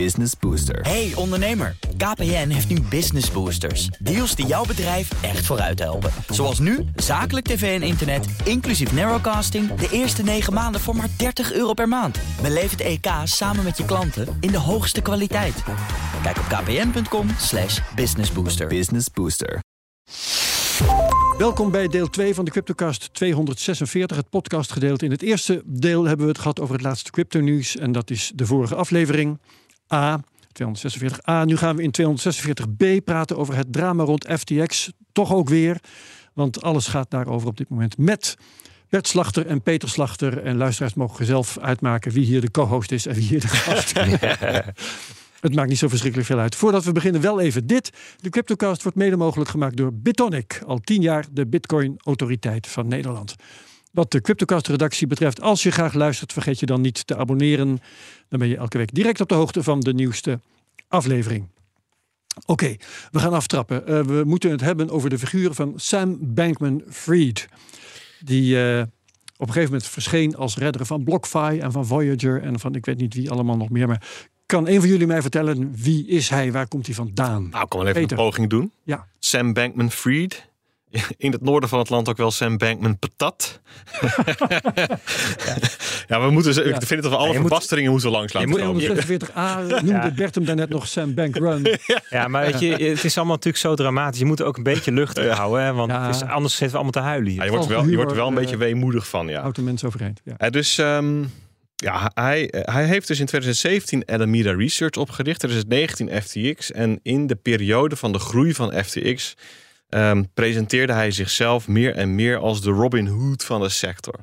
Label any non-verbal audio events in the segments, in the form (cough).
Business Booster. Hey ondernemer, KPN heeft nu Business Boosters. Deals die jouw bedrijf echt vooruit helpen. Zoals nu, zakelijk tv en internet, inclusief narrowcasting... de eerste 9 maanden voor maar 30 euro per maand. Beleef het EK samen met je klanten in de hoogste kwaliteit. Kijk op kpn.com slash businessbooster. Business Booster. Welkom bij deel 2 van de CryptoCast 246, het podcastgedeelte. In het eerste deel hebben we het gehad over het laatste crypto-nieuws. En dat is de vorige aflevering, A, 246a. Nu gaan we in 246b praten over het drama rond FTX. Toch ook weer, want alles gaat daarover op dit moment met Bert Slachter en Peter Slachter. En luisteraars mogen zelf uitmaken wie hier de co-host is en wie hier de gast. (laughs) Het maakt niet zo verschrikkelijk veel uit. Voordat we beginnen, wel even dit. De CryptoCast wordt mede mogelijk gemaakt door Bitonic. Al tien jaar de Bitcoin-autoriteit van Nederland. Wat de CryptoCast-redactie betreft, als je graag luistert, vergeet je dan niet te abonneren. Dan ben je elke week direct op de hoogte van de nieuwste aflevering. Oké, we gaan aftrappen. Uh, we moeten het hebben over de figuur van Sam Bankman-Fried. Die uh, op een gegeven moment verscheen als redder van BlockFi en van Voyager en van ik weet niet wie allemaal nog meer. Maar kan een van jullie mij vertellen wie is hij? Waar komt hij vandaan? Nou, ik kan wel even Peter. een poging doen. Ja. Sam Bankman-Fried. In het noorden van het land ook wel Sam Bankman Patat. (laughs) ja. ja. we moeten. Ik vind dat we alle ja, verbasteringen moeten langs laten komen. 246a noemde Bert hem daarnet nog Sam Bank Run. (laughs) Ja, maar weet je, het is allemaal natuurlijk zo dramatisch. Je moet ook een beetje luchtig houden, hè, want is, anders zitten we allemaal te huilen hier. je wordt, wel, je wordt er wel een beetje weemoedig van, ja. Houdt de mensen overeind. Ja. dus um, ja, hij, hij heeft dus in 2017 Alameda Research opgericht. Er is het 19 FTX. En in de periode van de groei van FTX um, presenteerde hij zichzelf meer en meer als de Robin Hood van de sector.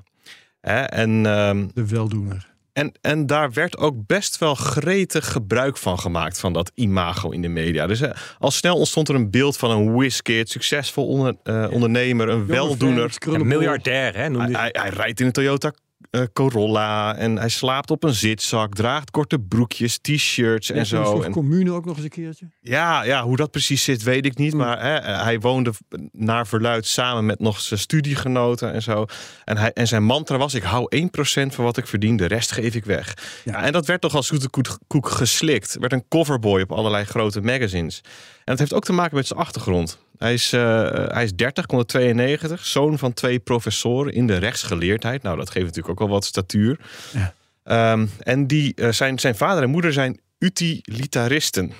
en, um, de weldoener. En, en daar werd ook best wel gretig gebruik van gemaakt, van dat imago in de media. Dus uh, al snel ontstond er een beeld van een whiskit, succesvol onder, uh, ondernemer, een weldoener. Een miljardair, hè? Hij, hij, hij, rijdt in een Toyota uh, Corolla. En hij slaapt op een zitzak, draagt korte broekjes, t-shirts en zo. En commune ook nog eens een keertje? Ja, ja, hoe dat precies zit, weet ik niet. Hmm. Maar hè, hij woonde naar verluid samen met nog zijn studiegenoten en zo. En, hij, en zijn mantra was: ik hou 1% van wat ik verdien, de rest geef ik weg. Ja. en dat werd toch als zoete koek geslikt. Werd een coverboy op allerlei grote magazines. En het heeft ook te maken met zijn achtergrond. Hij is, uh, hij is 30, 192, zoon van twee professoren in de rechtsgeleerdheid. Nou, dat geeft natuurlijk ook wel wat statuur. Ja. Um, en die, uh, zijn, zijn vader en moeder zijn utilitaristen.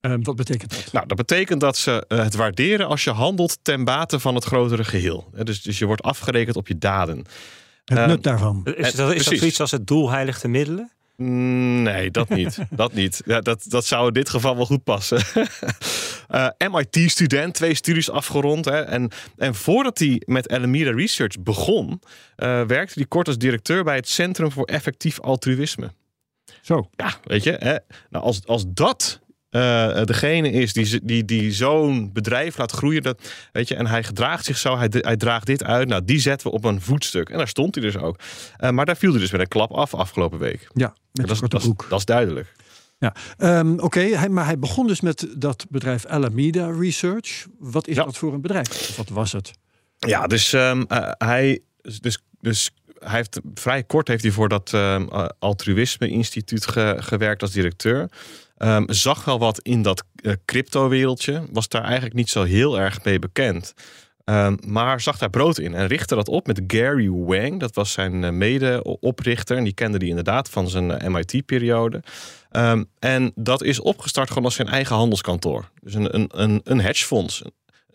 Um, wat betekent dat? Nou, dat betekent dat ze uh, het waarderen als je handelt ten bate van het grotere geheel. Dus, dus je wordt afgerekend op je daden. Het nut daarvan. Is, dat, is dat zoiets als het doel heiligt de middelen? Mm, nee, dat niet. (laughs) dat niet. Ja, dat, dat zou in dit geval wel goed passen. uh, (laughs) eh, MIT-student, twee studies afgerond. Hè, en, en voordat hij met Alameda Research begon, uh, werkte hij kort als directeur bij het Centrum voor Effectief Altruïsme. Zo. Ja, weet je. Hè, nou, als, als dat uh, degene is die, die, die zo'n bedrijf laat groeien. Dat, weet je, en hij gedraagt zich zo, hij, hij draagt dit uit. Nou, die zetten we op een voetstuk. En daar stond hij dus ook. Uh, maar daar viel hij dus met een klap af afgelopen week. Ja, met dat, dat, dat, dat, is duidelijk. Ja, um, oké, okay, maar hij begon dus met dat bedrijf Alameda Research. Wat is ja. dat voor een bedrijf? wat was het? Ja, dus um, uh, hij. Dus, dus hij heeft vrij kort heeft hij voor dat um, altruïsme instituut ge, gewerkt als directeur. Um, zag wel wat in dat uh, crypto-wereldje. Was daar eigenlijk niet zo heel erg mee bekend. Um, maar zag daar brood in en richtte dat op met Gary Wang. Dat was zijn uh, mede-oprichter. En die kende die inderdaad van zijn uh, MIT-periode. En dat is opgestart gewoon als zijn eigen handelskantoor. Dus een, een, een, een hedgefonds.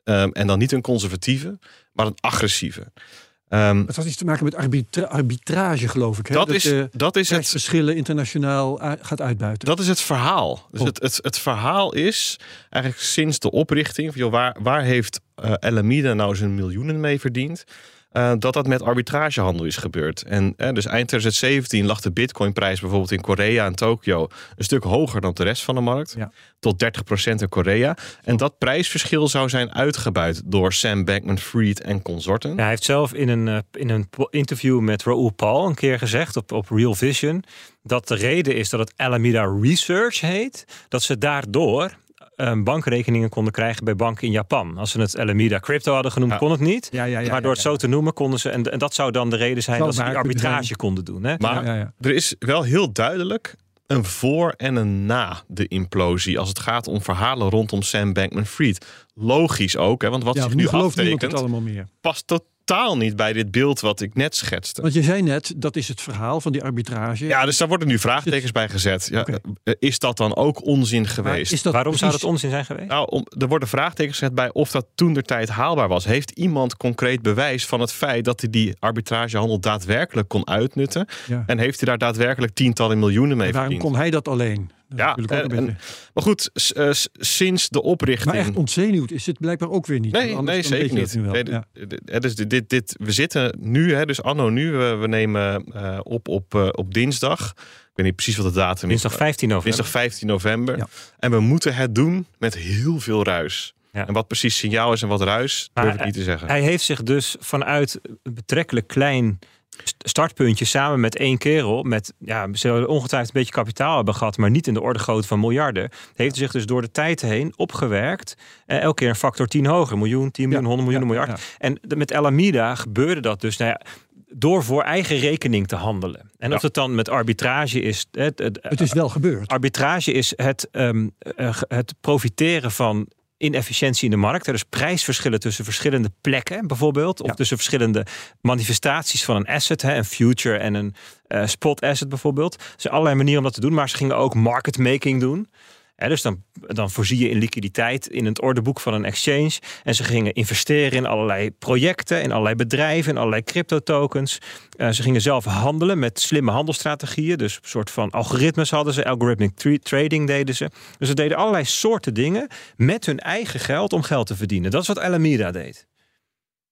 en dan niet een conservatieve, maar een agressieve. Um, het had iets te maken met arbitra arbitrage, geloof ik. Hè? Dat, is, dat is het verschillen internationaal gaat uitbuiten. Dat is het verhaal. Dus oh. het, het, het, verhaal is eigenlijk sinds de oprichting: joh, waar, waar heeft uh, Alameda nou zijn miljoenen mee verdiend? Uh, dat dat met arbitragehandel is gebeurd. En uh, dus eind 2017 lag de bitcoinprijs bijvoorbeeld in Korea en Tokio een stuk hoger dan de rest van de markt. Ja. Tot 30% in Korea. En dat prijsverschil zou zijn uitgebuit door Sam Bankman-Fried en consorten. Ja, hij heeft zelf in een, uh, in een interview met Raoul Paul een keer gezegd op, op Real Vision dat de reden is dat het Alameda Research heet, dat ze daardoor bankrekeningen konden krijgen bij banken in Japan. Als ze het Alameda Crypto hadden genoemd, kon het niet. Ja, ja, maar door het zo te noemen konden ze. En, en dat zou dan de reden zijn dat ze die arbitrage konden doen. Hè? Maar er is wel heel duidelijk een voor en een na de implosie. Als het gaat om verhalen rondom Sam Bankman-Fried. Logisch ook, hè, want wat Ja, zich nu aftekent... allemaal meer. Totaal niet bij dit beeld wat ik net schetste. Want je zei net, dat is het verhaal van die arbitrage. Ja, dus daar worden nu vraagtekens bij gezet. Ja, eh, Is dat dan ook onzin geweest? Waarom zou dat onzin zijn geweest? Nou, om, er worden vraagtekens gezet bij of dat toen de tijd haalbaar was. Heeft iemand concreet bewijs van het feit dat hij die arbitragehandel daadwerkelijk kon uitnutten? Ja. En heeft hij daar daadwerkelijk tientallen miljoenen mee En waarom verdiend? kon hij dat alleen? Ja, natuurlijk ook en- een en- beetje- Maar goed, s- eh, sinds de oprichting. maar echt ontzenuwd is het blijkbaar ook weer niet. Nee, nee zeker niet. Nee, Ja. dit- dus dit, dit, dit, we zitten nu, hè, dus anno nu, we, we nemen eh, op op, eh, op dinsdag. Ik weet niet precies wat de datum Dinsdag is. 15 november. Dinsdag 15 november. Ja. En we moeten het doen met heel veel ruis. Ja. En wat precies signaal is en wat ruis, Maar durf ik niet te zeggen. Hij heeft zich dus vanuit een betrekkelijk klein startpuntje samen met één kerel, met ja, ze ongetwijfeld een beetje kapitaal hebben gehad, maar niet in de orde grootte van miljarden, heeft zich dus door de tijd heen opgewerkt. Eh, elke keer een factor 10 hoger, miljoen, 10 miljoen, 100 miljoen, ja, miljard. ja. En de- met Alameda gebeurde dat dus. Nou door voor eigen rekening te handelen. En of het dan met arbitrage is. Het, het, Het is wel gebeurd. Arbitrage is het, ehm, eh, het profiteren van inefficiëntie in de markt. Er dus prijsverschillen tussen verschillende plekken bijvoorbeeld. Of Ja. tussen verschillende manifestaties van een asset. Hè, een future en een eh, spot asset bijvoorbeeld. Er zijn allerlei manieren om dat te doen. Maar ze gingen ook market making doen. Dus dan, dan voorzie je in liquiditeit in het ordeboek van een exchange. En ze gingen investeren in allerlei projecten, in allerlei bedrijven, in allerlei crypto-tokens. Eh, ze gingen zelf handelen met slimme handelsstrategieën. Dus een soort van algoritmes hadden ze, algorithmic tra- trading deden ze. Dus ze deden allerlei soorten dingen met hun eigen geld om geld te verdienen. Dat is wat Alameda deed.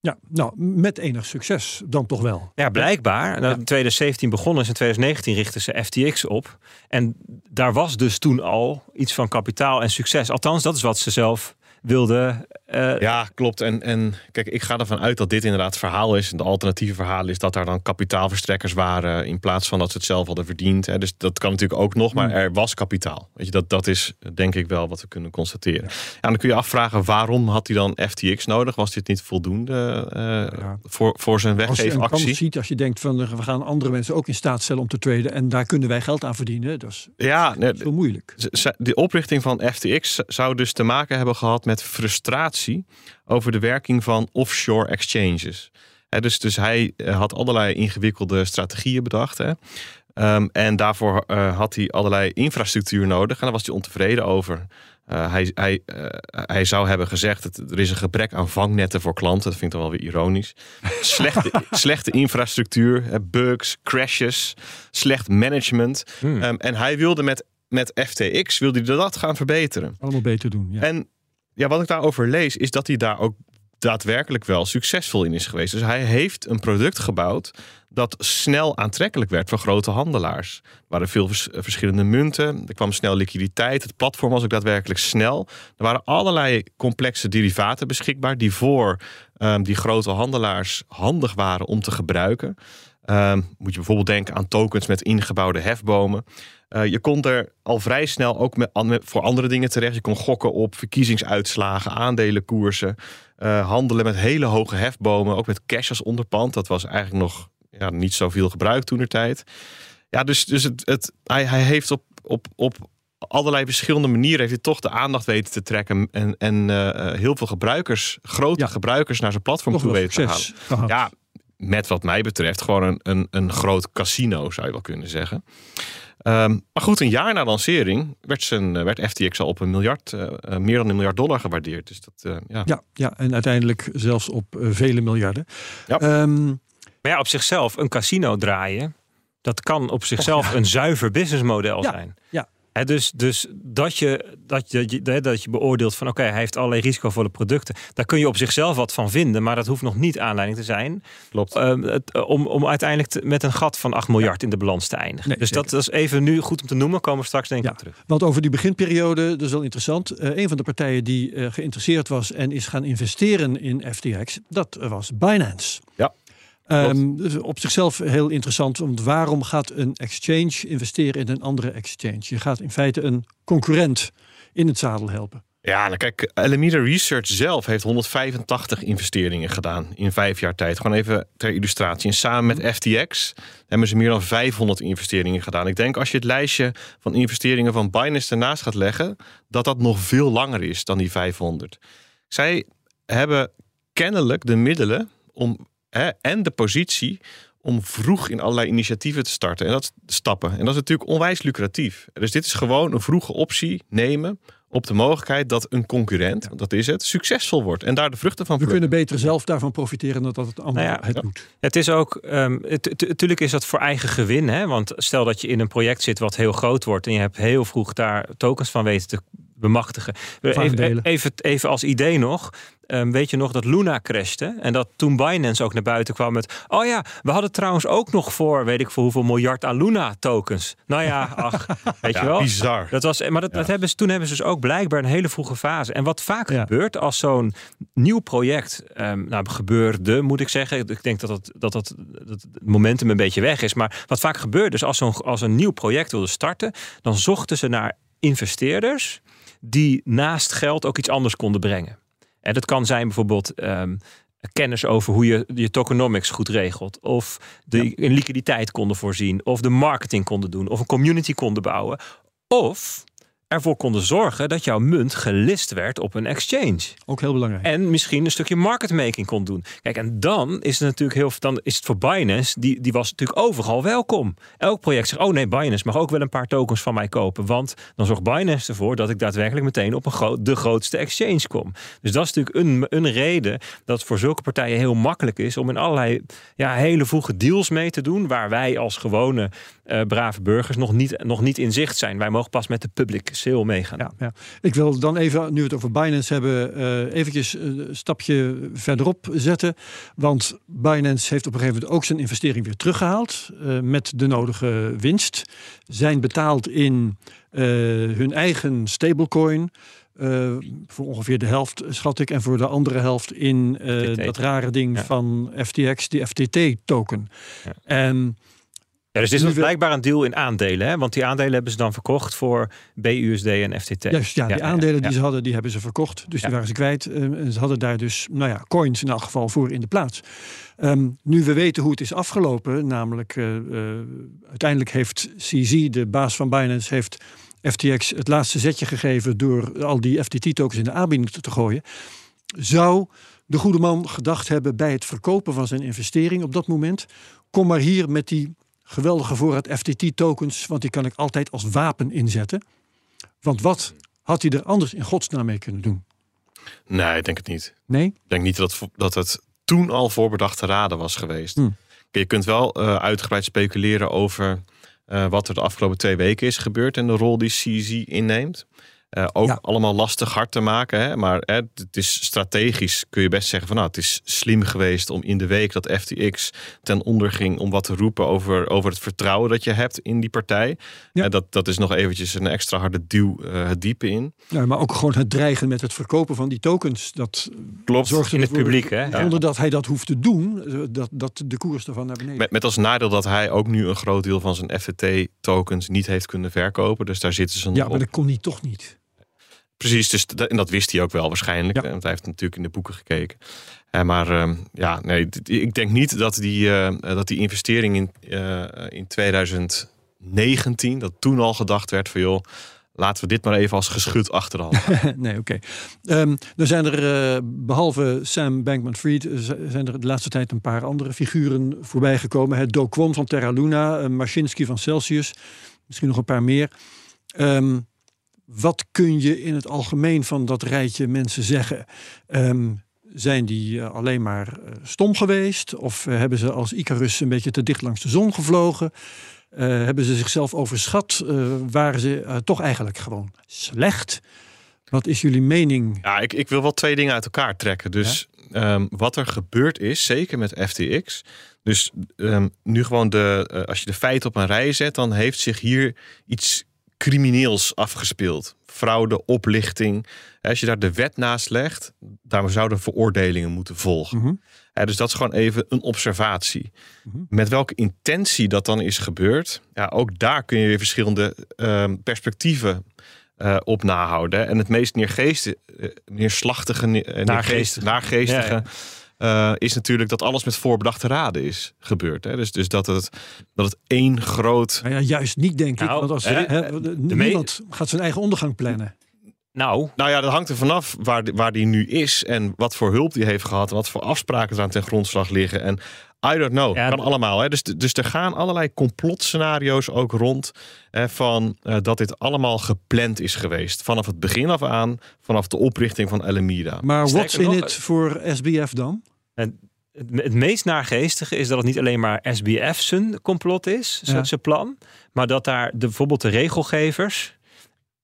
Ja, nou, met enig succes dan toch wel. Ja, blijkbaar. Dat In 2017 begonnen ze, in 2019 richtten ze FTX op. En daar was dus toen al iets van kapitaal en succes. Althans, dat is wat ze zelf wilden. eh, Ja, klopt. En, en kijk, ik ga ervan uit dat dit inderdaad het verhaal is. De alternatieve verhaal is dat daar dan kapitaalverstrekkers waren. in plaats van dat ze het zelf hadden verdiend. Hè. Dus dat kan natuurlijk ook nog, maar Hmm. er was kapitaal. Weet je, dat, dat is denk ik wel wat we kunnen constateren. Ja. dan kun je afvragen waarom had hij dan FTX nodig? Was dit niet voldoende eh, Ja. voor, voor zijn Als je weggeefactie? ziet, als je denkt van eh, we gaan andere mensen ook in staat stellen om te traden en daar kunnen wij geld aan verdienen, dat is Ja, nee, moeilijk. De oprichting van FTX zou dus te maken hebben gehad met frustratie over de werking van offshore exchanges. Dus, dus hij eh, had allerlei ingewikkelde strategieën bedacht. Hè. Ehm, en daarvoor eh, had hij allerlei infrastructuur nodig. En daar was hij ontevreden over. Eh, hij, hij, hij zou hebben gezegd dat er is een gebrek aan vangnetten voor klanten. Dat vind ik dan wel weer ironisch. (laughs) Slechte, slechte infrastructuur, bugs, crashes, slecht management. hmm. Ehm, en hij wilde met, met FTX wilde hij dat gaan verbeteren. Allemaal beter doen. Ja. En ja, wat ik daarover lees, is dat hij daar ook daadwerkelijk wel succesvol in is geweest. Dus hij heeft een product gebouwd dat snel aantrekkelijk werd voor grote handelaars. Er waren veel vers- verschillende munten, er kwam snel liquiditeit, het platform was ook daadwerkelijk snel. Er waren allerlei complexe derivaten beschikbaar die voor ehm, die grote handelaars handig waren om te gebruiken. Ehm, moet je bijvoorbeeld denken aan tokens met ingebouwde hefbomen. Eh, je kon er al vrij snel ook met, voor andere dingen terecht. Je kon gokken op verkiezingsuitslagen, aandelenkoersen. eh, handelen met hele hoge hefbomen. Ook met cash als onderpand. Dat was eigenlijk nog ja, niet zoveel gebruikt toen de tijd. Ja, dus, dus het, het, hij, hij heeft op, op, op allerlei verschillende manieren heeft hij toch de aandacht weten te trekken. En, en eh, heel veel gebruikers, grote Ja. gebruikers naar zijn platform Toch toe weten te halen. gehad. Ja, met wat mij betreft gewoon een, een, een groot casino, zou je wel kunnen zeggen. Ehm, maar goed, een jaar na lancering werd, zijn, eh, werd FTX al op een miljard, eh, eh, meer dan een miljard dollar gewaardeerd. Dus dat, eh, ja. Ja, ja, en uiteindelijk zelfs op vele miljarden. Ja. Ehm, Maar ja, op zichzelf een casino draaien, dat kan op zichzelf een zuiver businessmodel Ja, zijn. ja. Hè, dus dus dat, je, dat, je, dat, dat je beoordeelt van oké, hij heeft allerlei risicovolle producten. Daar kun je op zichzelf wat van vinden, maar dat hoeft nog niet aanleiding te zijn Klopt. ehm, het, eh, om, om uiteindelijk te- met een gat van 8 miljard in de balans te eindigen. Nee, dus dat, dat is even nu goed om te noemen, komen we straks denk ik Ja. terug. Want over die beginperiode, dat is wel interessant. Eh, een van de partijen die eh, geïnteresseerd was en is gaan investeren in FTX, dat was Binance. Ja, Ehm, dus op zichzelf heel interessant, want waarom gaat een exchange investeren in een andere exchange? Je gaat in feite een concurrent in het zadel helpen. Ja, nou kijk, Alameda Research zelf heeft 185 investeringen gedaan in vijf jaar tijd. Gewoon even ter illustratie. En samen met FTX hebben ze meer dan 500 investeringen gedaan. Ik denk als je het lijstje van investeringen van Binance ernaast gaat leggen, dat dat nog veel langer is dan die 500. Zij hebben kennelijk de middelen om, hè, en de positie om vroeg in allerlei initiatieven te starten en dat stappen. En dat is natuurlijk onwijs lucratief. Dus dit is gewoon een vroege optie nemen op de mogelijkheid dat een concurrent, want dat is het, succesvol wordt en daar de vruchten van We plukken. kunnen beter zelf daarvan profiteren dan dat het ander Nou ja, het ja. doet. Het is ook, ehm, natuurlijk is dat voor eigen gewin. Hè? Want stel dat je in een project zit wat heel groot wordt en je hebt heel vroeg daar tokens van weten te bemachtigen. Even, even, even als idee nog. Ehm, weet je nog dat Luna crashte? En dat toen Binance ook naar buiten kwam met... Oh ja, we hadden trouwens ook nog voor... weet ik voor hoeveel miljard aan Luna tokens. Nou ja, (laughs) ach, weet je wel. bizar. Dat was, maar dat, dat hebben ze, toen hebben ze dus ook blijkbaar een hele vroege fase. En wat vaak Ja. gebeurt als zo'n nieuw project ehm, nou, gebeurde, moet ik zeggen. Ik denk dat, dat, dat, dat, momentum een beetje weg is. Maar wat vaak gebeurt, dus als, zo'n, als een nieuw project wilde starten, dan zochten ze naar investeerders die naast geld ook iets anders konden brengen. En dat kan zijn bijvoorbeeld ehm, kennis over hoe je je tokenomics goed regelt. Of de in liquiditeit konden voorzien. Of de marketing konden doen. Of een community konden bouwen. Of ervoor konden zorgen dat jouw munt gelist werd op een exchange. Ook heel belangrijk. En misschien een stukje marketmaking kon doen. Kijk, en dan is het natuurlijk heel. Dan is het voor Binance, die, die was natuurlijk overal welkom. Elk project zegt: Oh nee, Binance mag ook wel een paar tokens van mij kopen. Want dan zorgt Binance ervoor dat ik daadwerkelijk meteen op een gro- de grootste exchange kom. Dus dat is natuurlijk een, een reden dat het voor zulke partijen heel makkelijk is om in allerlei ja, hele vroege deals mee te doen. Waar wij als gewone eh, brave burgers nog niet, nog niet in zicht zijn. Wij mogen pas met de public sale meegaan. Ja, ja. Ik wil dan even, nu we het over Binance hebben, eh eventjes een stapje verderop zetten. Want Binance heeft op een gegeven moment ook zijn investering weer teruggehaald. eh, met de nodige winst. Zijn betaald in eh, hun eigen stablecoin. voor ongeveer de helft, schat ik. En voor de andere helft in dat rare ding Ja. van FTX, die FTT-token. Ja. En Ja, dus dit is we- blijkbaar een deal in aandelen. Hè? Want die aandelen hebben ze dan verkocht voor BUSD en FTT. Juist, ja, die ja, aandelen ja. die ze hadden, die hebben ze verkocht. Dus die waren ze kwijt. Eh, en ze hadden daar dus, nou ja, coins in elk geval voor in de plaats. Ehm, nu we weten hoe het is afgelopen, namelijk eh, eh, uiteindelijk heeft CZ, de baas van Binance, heeft FTX het laatste zetje gegeven door al die FTT-tokens in de aanbieding te, te gooien. Zou de goede man gedacht hebben bij het verkopen van zijn investering op dat moment, kom maar hier met die geweldige voorraad FTT-tokens, want die kan ik altijd als wapen inzetten. Want wat had hij er anders in godsnaam mee kunnen doen? Nee, ik denk het niet. Nee? Ik denk niet dat, dat het toen al voorbedachte raden was geweest. Hmm. Je kunt wel eh, uitgebreid speculeren over eh, wat er de afgelopen twee weken is gebeurd en de rol die CZ inneemt. Eh, ook Ja. allemaal lastig hard te maken. Hè? Maar hè, het is strategisch, kun je best zeggen van nou, het is slim geweest om in de week dat FTX ten onder ging om wat te roepen over, over het vertrouwen dat je hebt in die partij. Ja. Dat, dat is nog eventjes een extra harde duw eh, het diepe in. Nou, maar ook gewoon het dreigen met het verkopen van die tokens. Dat Klopt. zorgde In het ervoor- publiek, hè? Ja. Zonder dat hij dat hoeft te doen, eh, dat, dat de koers ervan naar beneden. Met, met als nadeel dat hij ook nu een groot deel van zijn FTT-tokens niet heeft kunnen verkopen. Dus daar zitten ze nog ja, op. maar dat kon hij toch niet. Precies, dus dat, en dat wist hij ook wel waarschijnlijk. Ja. eh, Want hij heeft natuurlijk in de boeken gekeken. Eh, maar ehm, ja, nee, ik denk niet dat die, eh, dat die investering in, eh, in 2019, dat toen al gedacht werd van joh, laten we dit maar even als geschut achter de hand. (laughs) nee, oké. Ehm, dan zijn er, eh, behalve Sam Bankman-Fried, eh, zijn er de laatste tijd een paar andere figuren voorbij gekomen. Het Do Kwon van Terra Luna, eh, Mashinsky van Celsius, misschien nog een paar meer. Ehm, wat kun je in het algemeen van dat rijtje mensen zeggen? Ehm, zijn die eh, alleen maar eh, stom geweest? Of eh, hebben ze als Icarus een beetje te dicht langs de zon gevlogen? Hebben ze zichzelf overschat? Waren ze toch eigenlijk gewoon slecht? Wat is jullie mening? Ja, ik, ik wil wel twee dingen uit elkaar trekken. Dus ehm, wat er gebeurd is, zeker met FTX. Dus ehm, nu gewoon de, als je de feiten op een rij zet, dan heeft zich hier iets crimineels afgespeeld. Fraude, oplichting. Als je daar de wet naast legt, daar zouden veroordelingen moeten volgen. Mhm. Dus dat is gewoon even een observatie. Mhm. Met welke intentie dat dan is gebeurd, ja, ook daar kun je weer verschillende ehm, perspectieven eh, op nahouden. En het meest neergeestige, uh, neerslachtige, naargeestige, naargeestige ja, ja. Is natuurlijk dat alles met voorbedachte raden is gebeurd. Hè? Dus, dus dat, het, dat het één groot. Nou ja, juist niet, denk ik. Nou, want als, hè, niemand gaat zijn eigen ondergang plannen. Nou. nou ja, dat hangt er vanaf waar, waar die nu is en wat voor hulp die heeft gehad en wat voor afspraken er aan ten grondslag liggen. En I don't know. Ja, kan allemaal. Hè? Dus, dus er gaan allerlei complotscenario's ook rond. Hè, van uh, dat dit allemaal gepland is geweest. Vanaf het begin af aan. Vanaf de oprichting van Alameda. Maar what's in it voor SBF dan? En het meest naargeestige is dat het niet alleen maar SBF zijn complot is. Ja. Zijn plan. Maar dat daar de, bijvoorbeeld de regelgevers.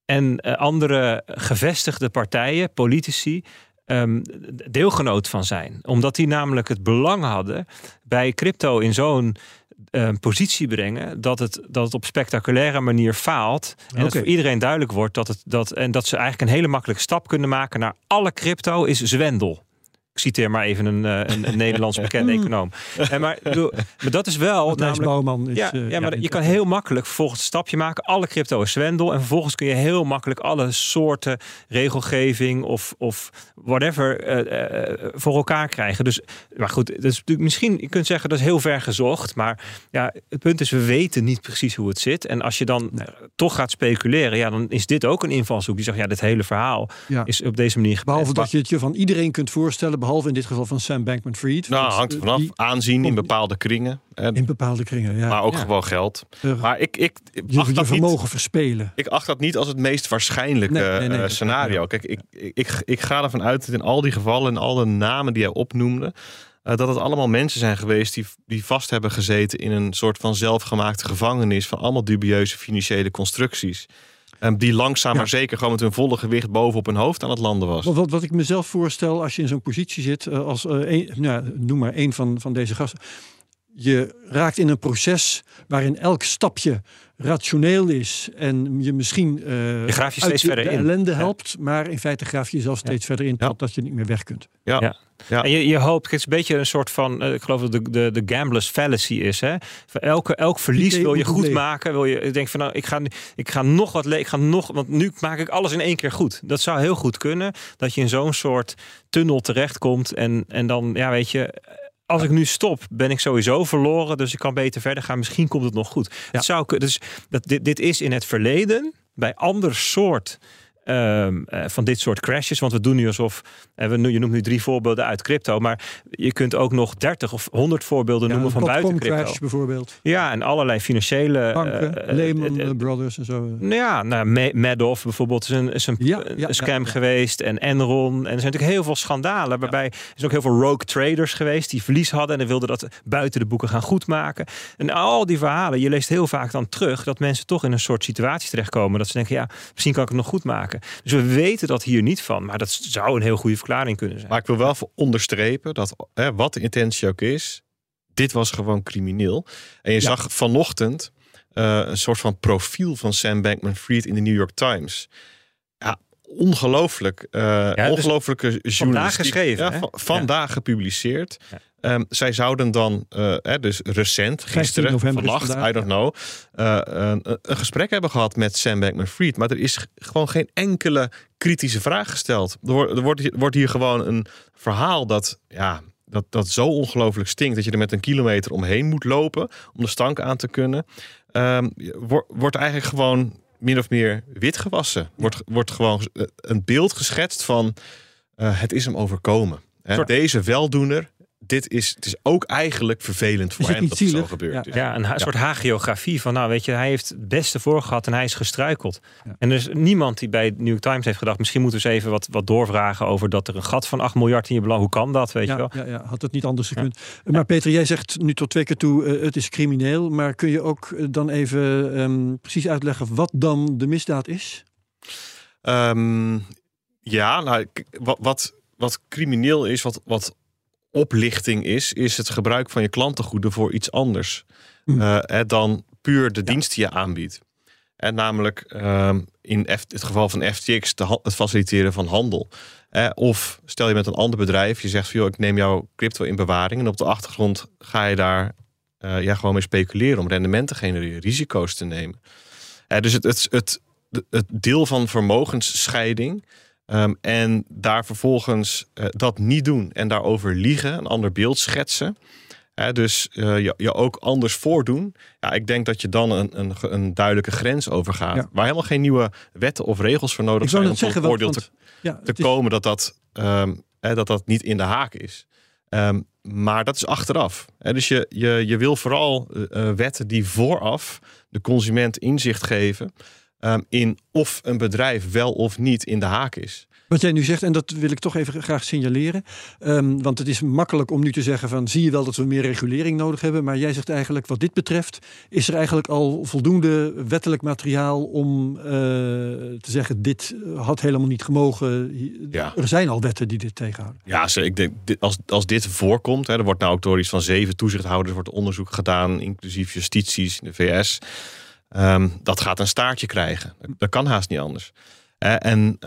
En uh, andere gevestigde partijen, politici, um, deelgenoot van zijn. Omdat die namelijk het belang hadden bij crypto in zo'n um, positie brengen dat het, dat het op spectaculaire manier faalt. En okay. dat voor iedereen duidelijk wordt dat, het, dat, en dat ze eigenlijk een hele makkelijke stap kunnen maken naar alle crypto is zwendel. Ik citeer maar even een, eh, een, een (laughs) Nederlands bekende econoom. En maar, maar dat is wel. Namelijk, Bouwman is, ja, uh, ja, maar ja, je kan heel makkelijk vervolgens een stapje maken. Alle crypto is zwendel. En vervolgens kun je heel makkelijk alle soorten regelgeving of, of whatever uh, uh, voor elkaar krijgen. Dus, maar goed, dat is natuurlijk misschien, je kunt zeggen dat is heel ver gezocht. Maar ja, het punt is, we weten niet precies hoe het zit. En als je dan nee. toch gaat speculeren, ja, dan is dit ook een invalshoek. Die zegt, ja, dit hele verhaal ja. is op deze manier. Behalve dat je het je van iedereen kunt voorstellen behalve in dit geval van Sam Bankman-Fried. Nou, hangt vanaf. Aanzien in bepaalde kringen. En, in bepaalde kringen, ja. Maar ook ja. gewoon geld. Maar ik, ik, je, acht dat vermogen niet, verspelen. Ik acht dat niet als het meest waarschijnlijke nee, nee, nee, uh, scenario. Kijk, ik, ik, ik, ik ga ervan uit dat in al die gevallen en al de namen die hij opnoemde... Uh, dat het allemaal mensen zijn geweest die, die vast hebben gezeten in een soort van zelfgemaakte gevangenis van allemaal dubieuze financiële constructies. Um, die langzaam ja. maar zeker gewoon met hun volle gewicht boven op hun hoofd aan het landen was. Wat, wat ik mezelf voorstel als je in zo'n positie zit, uh, als uh, een, nou, noem maar één van, van deze gasten. Je raakt in een proces waarin elk stapje rationeel is en je misschien uh, je graaf je steeds de, verder de in. ellende helpt, ja. maar in feite graaf je jezelf steeds ja. verder in totdat je niet meer weg kunt. Ja. Ja. En je, je hoopt, het is een beetje een soort van, uh, ik geloof dat de, de, de gambler's fallacy is. Hè? Voor elke, elk verlies wil je goed leven. maken. Wil je denken van nou, ik ga, ik ga nog wat ik ga nog, want nu maak ik alles in één keer goed. Dat zou heel goed kunnen. Dat je in zo'n soort tunnel terechtkomt en, en dan, ja, weet je als ik nu stop, ben ik sowieso verloren. Dus ik kan beter verder gaan. Misschien komt het nog goed. Ja. Het zou, dus dat, dit, dit is in het verleden bij ander soort um, uh, van dit soort crashes. Want we doen nu alsof, uh, we, je noemt nu drie voorbeelden uit crypto, maar je kunt ook nog 30 of 100 voorbeelden ja, noemen van buiten crypto. Crash bijvoorbeeld. Ja, en allerlei financiële. Banken, uh, Lehman Brothers en zo. Ja, nou, Madoff bijvoorbeeld is een, is een, ja, ja, scam geweest. En Enron. En er zijn natuurlijk heel veel schandalen. Waarbij er is ook heel veel rogue traders geweest die verlies hadden en wilden dat buiten de boeken gaan goedmaken. En al die verhalen, je leest heel vaak dan terug dat mensen toch in een soort situatie terechtkomen. Dat ze denken, ja, misschien kan ik het nog goed maken. Dus we weten dat hier niet van. Maar dat zou een heel goede verklaring kunnen zijn. Maar ik wil wel onderstrepen dat hè, wat de intentie ook is, dit was gewoon crimineel. En je ja. zag vanochtend uh, een soort van profiel van Sam Bankman-Fried in de New York Times. Ja, ongelooflijk. Uh, ja, ongelooflijke dus Vandaag geschreven. Ja, vandaag gepubliceerd. Um, zij zouden dan, uh, hè, dus recent, gisteren, vannacht, I don't know, uh, een, een, gesprek hebben gehad met Sam Bankman-Fried. Maar er is gewoon geen enkele kritische vraag gesteld. Er wordt, er wordt, wordt hier gewoon een verhaal dat, ja, dat, dat zo ongelooflijk stinkt dat je er met een kilometer omheen moet lopen om de stank aan te kunnen. Um, wordt, wordt eigenlijk gewoon min of meer wit gewassen. Wordt, wordt gewoon een beeld geschetst van uh, het is hem overkomen. Hè? Deze weldoener dit is, het is ook eigenlijk vervelend voor hem dat het zo gebeurt. Ja, ja een ja. soort hagiografie van, nou weet je, hij heeft het beste voor gehad en hij is gestruikeld. Ja. En er is niemand die bij New York Times heeft gedacht, misschien moeten we eens even wat, wat doorvragen over dat er een gat van 8 miljard in je belang, hoe kan dat, weet ja, je wel? Ja, ja, had het niet anders gekund. Maar Peter, jij zegt nu tot twee keer toe, uh, het is crimineel, maar kun je ook dan even um, precies uitleggen wat dan de misdaad is? Um, ja, nou, wat, wat, wat crimineel is, wat, wat oplichting is, is het gebruik van je klantengoeden voor iets anders mm. uh, dan puur de ja. dienst die je aanbiedt. En namelijk uh, in F, het geval van FTX de, het faciliteren van handel. Uh, of stel je met een ander bedrijf, je zegt van joh, ik neem jouw crypto in bewaring en op de achtergrond ga je daar uh, ja, gewoon mee speculeren om rendement te genereren, risico's te nemen. dus het, het, het, het deel van vermogensscheiding. Ehm, en daar vervolgens eh, dat niet doen en daarover liegen, een ander beeld schetsen. Hè, dus eh, je, je ook anders voordoen. Ja, ik denk dat je dan een, een, een duidelijke grens overgaat. Ja. Waar helemaal geen nieuwe wetten of regels voor nodig zijn om tot oordeel te ja, te het is- komen dat dat, ehm, hè, dat dat niet in de haak is. Ehm, maar dat is achteraf. Hè, dus je, je, je wil vooral eh, wetten die vooraf de consument inzicht geven ehm, in of een bedrijf wel of niet in de haak is. Wat jij nu zegt, en dat wil ik toch even graag signaleren. Ehm, want het is makkelijk om nu te zeggen van zie je wel dat we meer regulering nodig hebben. Maar jij zegt eigenlijk wat dit betreft is er eigenlijk al voldoende wettelijk materiaal om eh, te zeggen dit had helemaal niet gemogen. Ja. Er zijn al wetten die dit tegenhouden. Ja, ik denk, als, als dit voorkomt, hè, er wordt nou ook door iets van zeven toezichthouders wordt onderzoek gedaan, inclusief justities in de VS. Ehm, dat gaat een staartje krijgen. Dat kan haast niet anders. En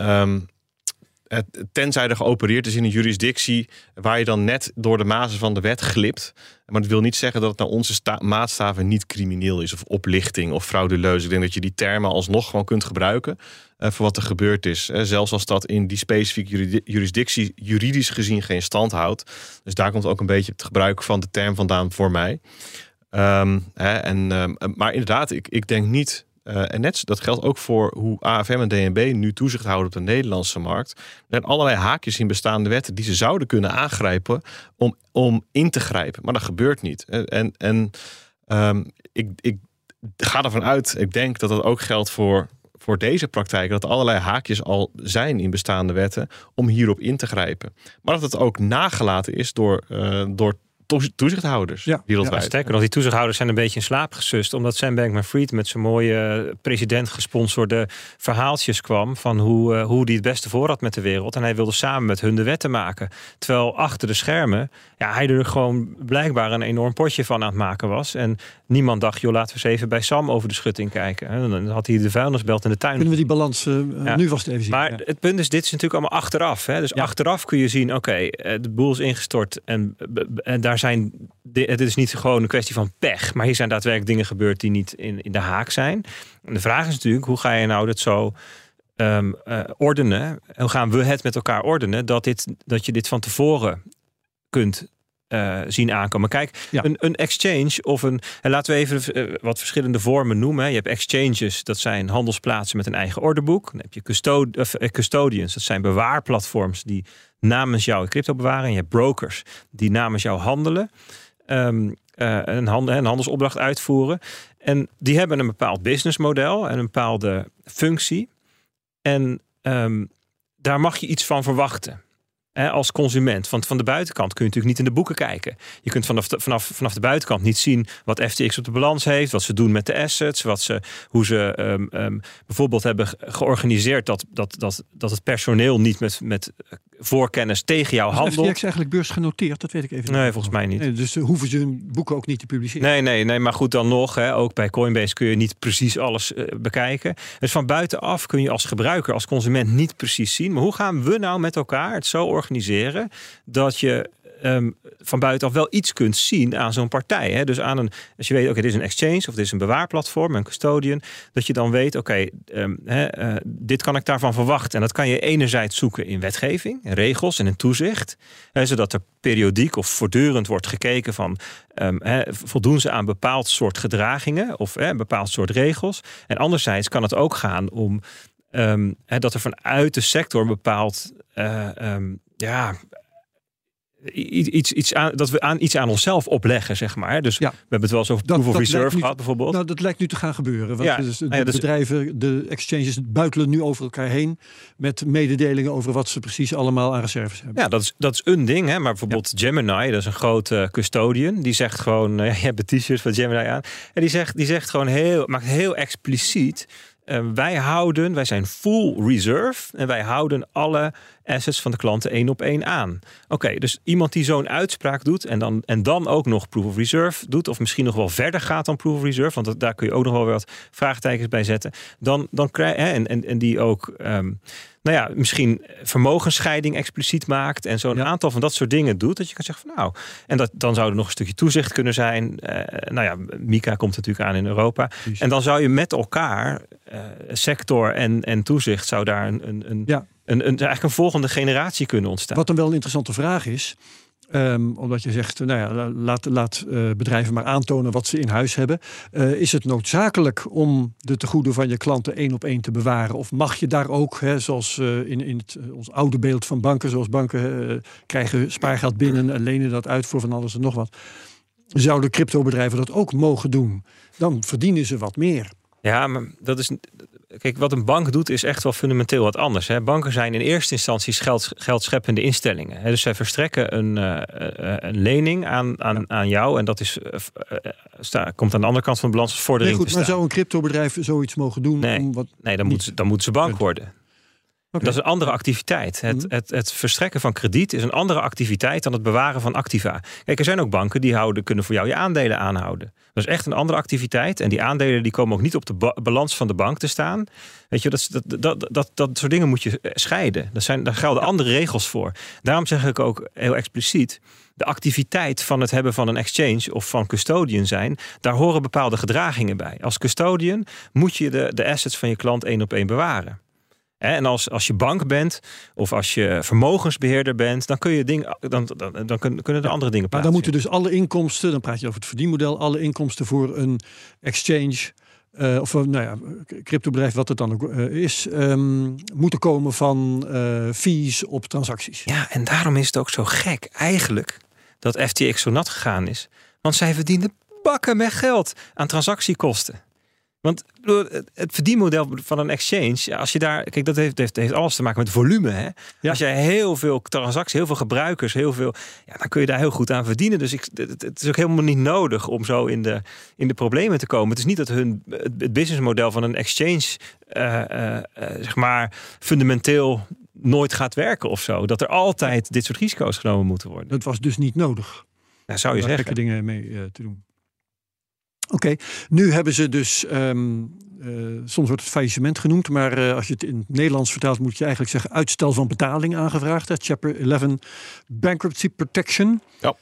het- tenzij er geopereerd is in een jurisdictie waar je dan net door de mazen van de wet glipt. Maar dat wil niet zeggen dat het naar onze sta- maatstaven niet crimineel is of oplichting of frauduleus. Ik denk dat je die termen alsnog gewoon kunt gebruiken eh, voor wat er gebeurd is. Zelfs als dat in die specifieke juridi- jurisdictie juridisch gezien geen stand houdt. Dus daar komt ook een beetje het gebruik van de term vandaan voor mij. Ehm, en, ehm, maar inderdaad, ik, ik denk niet. eh, en net, dat geldt ook voor hoe AFM en DNB nu toezicht houden op de Nederlandse markt. Er zijn allerlei haakjes in bestaande wetten die ze zouden kunnen aangrijpen om, om in te grijpen. Maar dat gebeurt niet. En, en, ehm, ik, ik ga ervan uit, ik denk dat dat ook geldt voor, voor deze praktijken. Dat er allerlei haakjes al zijn in bestaande wetten om hierop in te grijpen. Maar dat het ook nagelaten is door, eh, door toezichthouders Ja. wereldwijd. Sterker nog, die toezichthouders zijn een beetje in slaap gesust. Omdat Sam Bankman-Fried met zijn mooie president gesponsorde verhaaltjes kwam. Van hoe, eh, hoe die het beste voor had met de wereld. En hij wilde samen met hun de wetten maken. Terwijl achter de schermen, ja, hij er gewoon blijkbaar een enorm potje van aan het maken was. En niemand dacht, joh, laten we eens even bij Sam over de schutting kijken. En dan had hij de vuilnisbelt in de tuin Kunnen we die balans eh, Ja. nu vast even zien? maar Ja. het punt is, dit is natuurlijk allemaal achteraf. Hè? Dus Ja. achteraf kun je zien, oké, eh, de boel is ingestort. En, en daar zijn, het is niet gewoon een kwestie van pech. Maar hier zijn daadwerkelijk dingen gebeurd die niet in, in de haak zijn. De vraag is natuurlijk, hoe ga je nou dat zo ehm, eh, ordenen? Hoe gaan we het met elkaar ordenen? Dat, dit, dat je dit van tevoren kunt eh, zien aankomen. Kijk, Ja. een, een exchange of een. En laten we even eh, wat verschillende vormen noemen. Je hebt exchanges, dat zijn handelsplaatsen met een eigen ordeboek. Dan heb je custod of, eh, custodians, dat zijn bewaarplatforms die namens jou crypto bewaren. En je hebt brokers die namens jou handelen. eh, een, handel, een handelsopdracht uitvoeren. En die hebben een bepaald businessmodel en een bepaalde functie. En ehm, daar mag je iets van verwachten. Als consument. Want van de buitenkant kun je natuurlijk niet in de boeken kijken. Je kunt vanaf de, vanaf, vanaf de buitenkant niet zien wat FTX op de balans heeft, wat ze doen met de assets, wat ze, hoe ze ehm, ehm, bijvoorbeeld hebben ge- georganiseerd dat, dat, dat, dat het personeel niet met, met voorkennis tegen jou Is handelt. FTX eigenlijk beursgenoteerd? Dat weet ik even niet. Nee, volgens mij niet. Nee, dus hoeven ze hun boeken ook niet te publiceren. Nee, nee, nee, maar goed dan nog. Hè, ook bij Coinbase kun je niet precies alles eh, bekijken. Dus van buitenaf kun je als gebruiker, als consument niet precies zien. Maar hoe gaan we nou met elkaar het zo organiseren dat je ehm, van buitenaf wel iets kunt zien aan zo'n partij? Hè? Dus aan een, als je weet, oké, dit is een exchange of dit is een bewaarplatform, een custodian, dat je dan weet, oké, ehm, eh, dit kan ik daarvan verwachten. En dat kan je enerzijds zoeken in wetgeving, in regels en in toezicht, hè, zodat er periodiek of voortdurend wordt gekeken van Ehm, hè, voldoen ze aan bepaald soort gedragingen of hè, een bepaald soort regels? En anderzijds kan het ook gaan om hè, dat er vanuit de sector een bepaald eh, ja, iets, iets aan, dat we aan iets aan onszelf opleggen, zeg maar. Dus Ja. we hebben het wel eens over proof of reserve gehad, bijvoorbeeld. Nou, dat lijkt nu te gaan gebeuren. Want Ja, dus de ja, bedrijven, de exchanges buitelen nu over elkaar heen met mededelingen over wat ze precies allemaal aan reserves hebben. Ja, dat is, dat is een ding. Hè? Maar bijvoorbeeld Gemini, dat is een grote custodian. Die zegt gewoon, eh, (laughs) je hebt een t-shirt van Gemini aan. En die zegt, die zegt gewoon heel, maakt heel expliciet. eh, wij houden, wij zijn full reserve. En wij houden alle assets van de klanten één op één aan. Oké, dus iemand die zo'n uitspraak doet en dan, en dan ook nog proof of reserve doet, of misschien nog wel verder gaat dan proof of reserve, want dat, daar kun je ook nog wel wat vraagtekens bij zetten, dan, dan krijg je, en, en, en die ook. Um, nou ja, misschien vermogensscheiding expliciet maakt en zo'n aantal van dat soort dingen doet, dat je kan zeggen van nou, en dat, dan zou er nog een stukje toezicht kunnen zijn. Uh, nou ja, Mika komt natuurlijk aan in Europa. En dan zou je met elkaar, uh, sector en, en toezicht, zou daar een, een, een, ja. Een, een, eigenlijk een volgende generatie kunnen ontstaan. Wat dan wel een interessante vraag is, Um, omdat je zegt, nou ja, laat, laat uh, bedrijven maar aantonen wat ze in huis hebben. Uh, is het noodzakelijk om de tegoeden van je klanten één op één te bewaren? Of mag je daar ook, hè, zoals uh, in, in het, ons oude beeld van banken, zoals banken krijgen spaargeld binnen en lenen dat uit voor van alles en nog wat. Zouden cryptobedrijven dat ook mogen doen? Dan verdienen ze wat meer. Ja, maar dat is kijk, wat een bank doet is echt wel fundamenteel wat anders. Hè. Banken zijn in eerste instantie geld, geldscheppende instellingen. Hè. Dus zij verstrekken een, uh, een lening aan, aan, aan jou. En dat is, uh, sta, komt aan de andere kant van de balans als vordering nee, goed, Maar zou een cryptobedrijf zoiets mogen doen? Nee, om wat nee dan, moeten ze, dan moeten ze bank worden. Okay. Dat is een andere activiteit. Het, het, het, verstrekken van krediet is een andere activiteit dan het bewaren van activa. Kijk, er zijn ook banken die houden, kunnen voor jou je aandelen aanhouden. Dat is echt een andere activiteit. En die aandelen die komen ook niet op de ba balans van de bank te staan. Weet je, dat, dat, dat, dat, dat soort dingen moet je scheiden. Dat zijn, daar gelden andere regels voor. Daarom zeg ik ook heel expliciet de activiteit van het hebben van een exchange of van custodian zijn, daar horen bepaalde gedragingen bij. Als custodian moet je de, de assets van je klant één op één bewaren. En als, als je bank bent of als je vermogensbeheerder bent, dan kun je dingen, dan, dan, dan kunnen er andere dingen plaatsen. Maar dan moeten dus alle inkomsten, dan praat je over het verdienmodel, alle inkomsten voor een exchange uh, of nou ja, cryptobedrijf, wat het dan ook uh, is, um, moeten komen van uh, fees op transacties. Ja, en daarom is het ook zo gek eigenlijk dat FTX zo nat gegaan is. Want zij verdienen bakken met geld aan transactiekosten. Want het verdienmodel van een exchange, als je daar, kijk, dat heeft, heeft, heeft alles te maken met volume. Hè? Als jij heel veel transacties, heel veel gebruikers, heel veel, ja, dan kun je daar heel goed aan verdienen. Dus ik, het, is ook helemaal niet nodig om zo in de, in de problemen te komen. Het is niet dat hun het businessmodel van een exchange, uh, uh, uh, zeg maar, fundamenteel nooit gaat werken of zo. Dat er altijd dit soort risico's genomen moeten worden. Dat was dus niet nodig. Ja, zou je zeggen. dingen mee te doen. Oké, nu hebben ze dus, um, uh, soms wordt het faillissement genoemd, maar uh, als je het in het Nederlands vertaalt, moet je eigenlijk zeggen uitstel van betaling aangevraagd. Hè? Chapter 11 Bankruptcy Protection. Ja.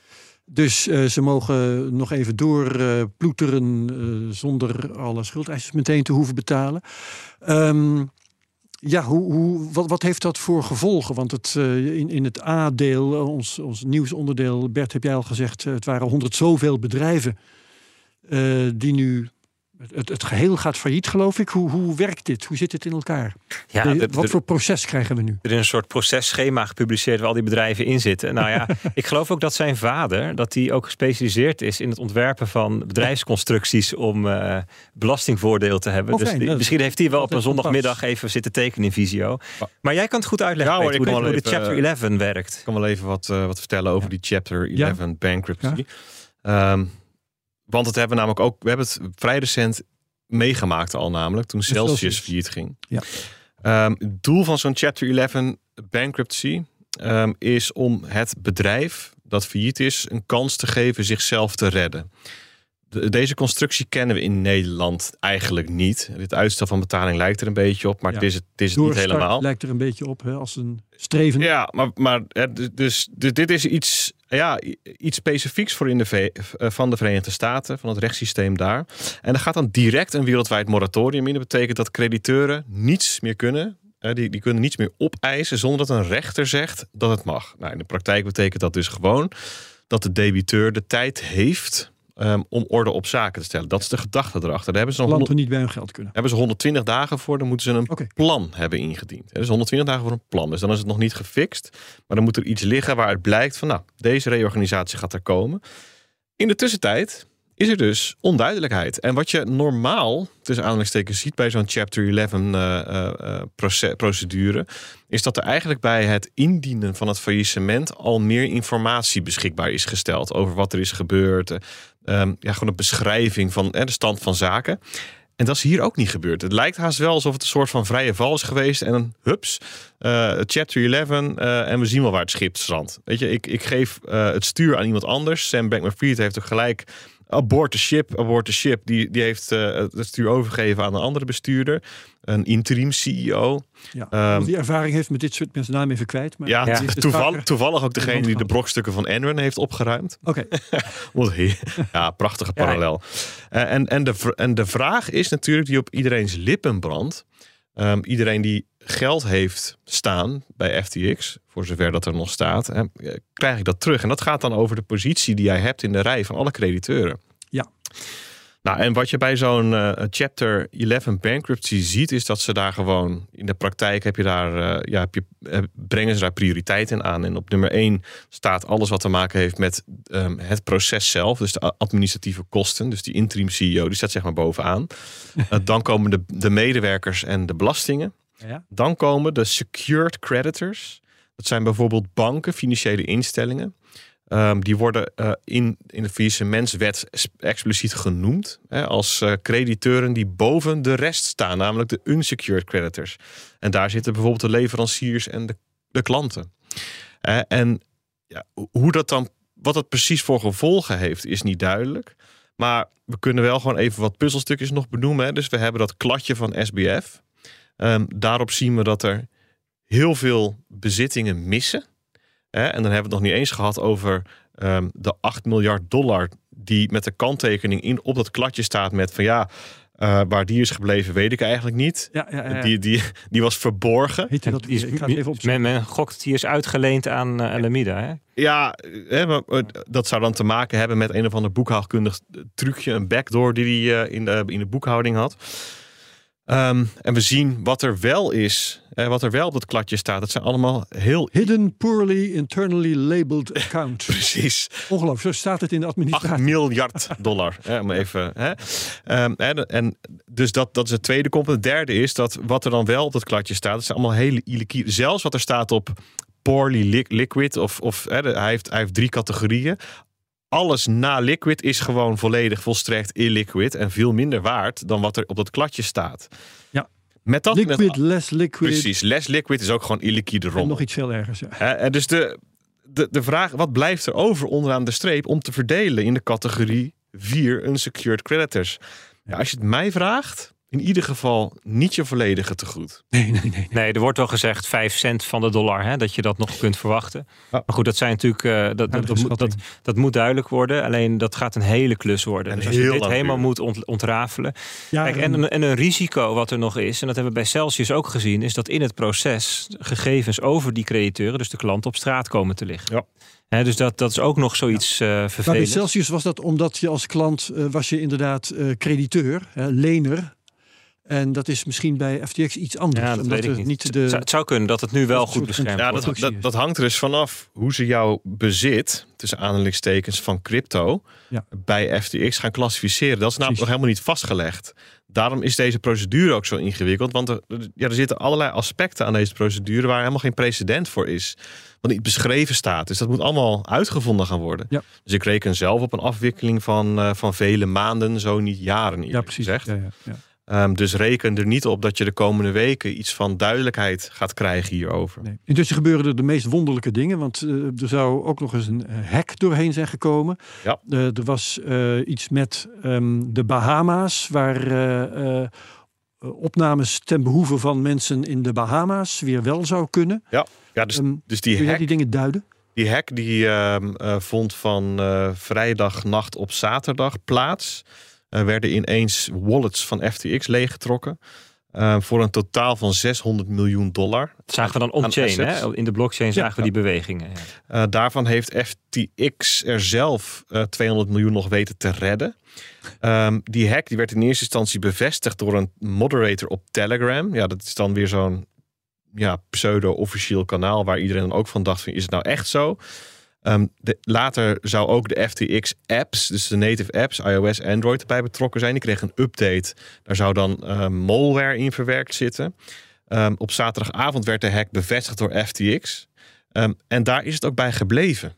Dus uh, ze mogen nog even doorploeteren zonder alle schuldeisers meteen te hoeven betalen. Um, ja, hoe, hoe, wat, wat heeft dat voor gevolgen? Want het, in, in het A-deel, ons, ons nieuwsonderdeel, Bert, heb jij al gezegd, het waren honderd zoveel bedrijven uh, die nu. Het, het, geheel gaat failliet, geloof ik. Hoe, hoe werkt dit? Hoe zit het in elkaar? Ja, de, wat voor proces krijgen we nu? Er is een soort processchema gepubliceerd waar al die bedrijven in zitten. Nou ja, (laughs) ik geloof ook dat zijn vader, dat hij ook gespecialiseerd is in het ontwerpen van bedrijfsconstructies om uh, belastingvoordeel te hebben. Oh, dus die, misschien heeft hij wel op een zondagmiddag even zitten tekenen in Visio. Maar jij kan het goed uitleggen ja, hoor, hoe, hoe de Chapter 11 werkt. Ik kan wel even wat, uh, wat vertellen over die Chapter 11 ja? bankruptcy. Um, want het hebben we namelijk ook, we hebben het vrij recent meegemaakt al namelijk, toen Celsius, Celsius. failliet ging. Ja. Um, het doel van zo'n Chapter 11 bankruptcy um, is om het bedrijf dat failliet is een kans te geven zichzelf te redden. De, deze constructie kennen we in Nederland eigenlijk niet. Dit uitstel van betaling lijkt er een beetje op, maar het is het, het, is het niet helemaal. lijkt er een beetje op hè, als een streven. Ja, maar, maar dus, dus dit is iets ja, iets specifieks voor in de eh, van de Verenigde Staten, van het rechtssysteem daar. En er gaat dan direct een wereldwijd moratorium in. Dat betekent dat crediteuren niets meer kunnen. Die, die kunnen niets meer opeisen zonder dat een rechter zegt dat het mag. Nou, in de praktijk betekent dat dus gewoon dat de debiteur de tijd heeft um, om orde op zaken te stellen. Dat is de gedachte erachter. Daar hebben ze nog niet bij hun geld kunnen. Hebben ze 120 dagen voor, dan moeten ze een plan hebben ingediend. Dus 120 dagen voor een plan. Dus dan is het nog niet gefixt. Maar dan moet er iets liggen waaruit blijkt van nou, deze reorganisatie gaat er komen. In de tussentijd is er dus onduidelijkheid. En wat je normaal, tussen aanhalingstekens, ziet bij zo'n Chapter 11 uh, uh, procedure, is dat er eigenlijk bij het indienen van het faillissement al meer informatie beschikbaar is gesteld over wat er is gebeurd. Um, ja, gewoon een beschrijving van de stand van zaken. En dat is hier ook niet gebeurd. Het lijkt haast wel alsof het een soort van vrije val is geweest. En een hups, uh, chapter 11 uh, en we zien wel waar het schip strandt. Weet je, ik, ik geef uh, het stuur aan iemand anders. Sam Bankman-Fried heeft ook gelijk abort the ship, abort the ship. Die, die heeft uh, het stuur overgegeven aan een andere bestuurder. Een interim CEO. Ja, um, die ervaring heeft met dit soort mensen naam even kwijt. Maar ja, ja. Toevallig, toevallig ook degene die de brokstukken van Enron heeft opgeruimd. Oké. (laughs) Okay. ja, prachtige parallel. Ja. Uh, en, en, de, en de vraag is natuurlijk die op iedereen's lippen brandt. Um, iedereen die geld heeft staan bij FTX, voor zover dat er nog staat, hè, krijg ik dat terug. En dat gaat dan over de positie die jij hebt in de rij van alle crediteuren. Ja. Nou, en wat je bij zo'n uh, Chapter 11 bankruptcy ziet, is dat ze daar gewoon in de praktijk heb je daar, uh, ja, heb je, uh, brengen ze daar prioriteiten aan. En op nummer 1 staat alles wat te maken heeft met um, het proces zelf, dus de administratieve kosten. Dus die interim CEO, die staat zeg maar bovenaan. (laughs) dan komen de, de medewerkers en de belastingen. Ja. Dan komen de secured creditors. Dat zijn bijvoorbeeld banken, financiële instellingen. Um, die worden uh, in, in de faillissementswet expliciet genoemd hè, als uh, crediteuren die boven de rest staan, namelijk de unsecured creditors. En daar zitten bijvoorbeeld de leveranciers en de, de klanten. En ja, hoe dat dan, wat dat precies voor gevolgen heeft, is niet duidelijk. Maar we kunnen wel gewoon even wat puzzelstukjes nog benoemen. Dus we hebben dat kladje van SBF. Um, daarop zien we dat er heel veel bezittingen missen. Hè? En dan hebben we het nog niet eens gehad over um, de 8 miljard dollar die met de kanttekening in, op dat kladje staat met van ja, uh, waar die is gebleven, weet ik eigenlijk niet. Ja, ja, ja. Die, die, die was verborgen. Heet dat, Die is, ik ga het even men, men gokt dat die is uitgeleend aan uh, Alameda. Hè? Ja, hè, maar, uh, dat zou dan te maken hebben met een of ander boekhoudkundig trucje, een backdoor die hij in, de, in de boekhouding had. Um, en we zien wat er wel is, eh, wat er wel op het kladje staat. Dat zijn allemaal heel... Hidden poorly internally labeled (laughs) accounts. Precies. Ongelooflijk, zo staat het in de administratie. 8 miljard (laughs) dollar. hè, om even, hè. Um, en, en dus dat, dat is het tweede component. Het derde is dat wat er dan wel op het kladje staat, dat zijn allemaal hele illiquide. Zelfs wat er staat op poorly li liquid, of, of hè, hij, heeft, hij heeft drie categorieën alles na liquid is gewoon volledig volstrekt illiquid en veel minder waard dan wat er op dat kladje staat. Ja. Met dat, liquid, met, less liquid. Precies, less liquid is ook gewoon illiquide rommel. En nog iets veel ergers. Ja. En dus de, de, de vraag, wat blijft er over onderaan de streep om te verdelen in de categorie 4 unsecured creditors? Ja, als je het mij vraagt, in ieder geval niet je volledige tegoed. Nee, nee, nee. nee. Nee, er wordt wel gezegd 5 cent van de dollar, hè, dat je dat nog kunt verwachten. Ja. Maar goed, dat zijn natuurlijk, uh, dat, dat, dat, moet, dat, dat moet duidelijk worden. Alleen dat gaat een hele klus worden. En dus als je dit helemaal moet ont, ontrafelen. Ja, Kijk, en, een, en een risico wat er nog is, en dat hebben we bij Celsius ook gezien, is dat in het proces gegevens over die crediteuren, dus de klant, op straat komen te liggen. Ja. Hè, dus dat, dat is ook nog zoiets uh, Maar bij. Celsius was dat omdat je als klant uh, was je inderdaad uh, crediteur, hè, lener. En dat is misschien bij FTX iets anders. Ja, dat omdat weet ik niet. de, Het zou- Het zou kunnen dat het nu wel goed beschermd Ja, wordt. dat, dat, dat hangt er dus vanaf hoe ze jouw bezit, tussen aanhalingstekens van crypto, Ja. bij FTX gaan klassificeren. Dat is namelijk Precies. nog helemaal niet vastgelegd. Daarom is deze procedure ook zo ingewikkeld. Want er, ja, er zitten allerlei aspecten aan deze procedure waar helemaal geen precedent voor is. Wat niet beschreven staat. Dus dat moet allemaal uitgevonden gaan worden. Ja. Dus ik reken zelf op een afwikkeling van, eh, van vele maanden, zo niet jaren. ja, precies. gezegd. Ja, ja, ja. Ehm, dus reken er niet op dat je de komende weken iets van duidelijkheid gaat krijgen hierover. Nee. Intussen gebeuren er de meest wonderlijke dingen. Want eh, er zou ook nog eens een eh, hack doorheen zijn gekomen. Ja. Eh, er was iets met ehm, de Bahama's. Waar opnames ten behoeve van mensen in de Bahama's weer wel zou kunnen. Ja, dus, Ehm, dus die Kun hack die dingen duiden? Die hack die vond van vrijdagnacht op zaterdag plaats. Er werden ineens wallets van FTX leeggetrokken. eh, voor een totaal van 600 miljoen dollar. Dat zagen we dan on-chain. hè? In de blockchain zagen we die bewegingen. Ja. Eh, daarvan heeft FTX er zelf eh, 200 miljoen nog weten te redden. Ehm, die hack die werd in eerste instantie bevestigd door een moderator op Telegram. Ja, dat is dan weer zo'n ja, pseudo-officieel kanaal waar iedereen dan ook van dacht: van, is het nou echt zo? Ehm, later zou ook de FTX-apps, dus de native apps, iOS, Android, erbij betrokken zijn. Die kregen een update. Daar zou dan ehm, malware in verwerkt zitten. Ehm, op zaterdagavond werd de hack bevestigd door FTX. En daar is het ook bij gebleven.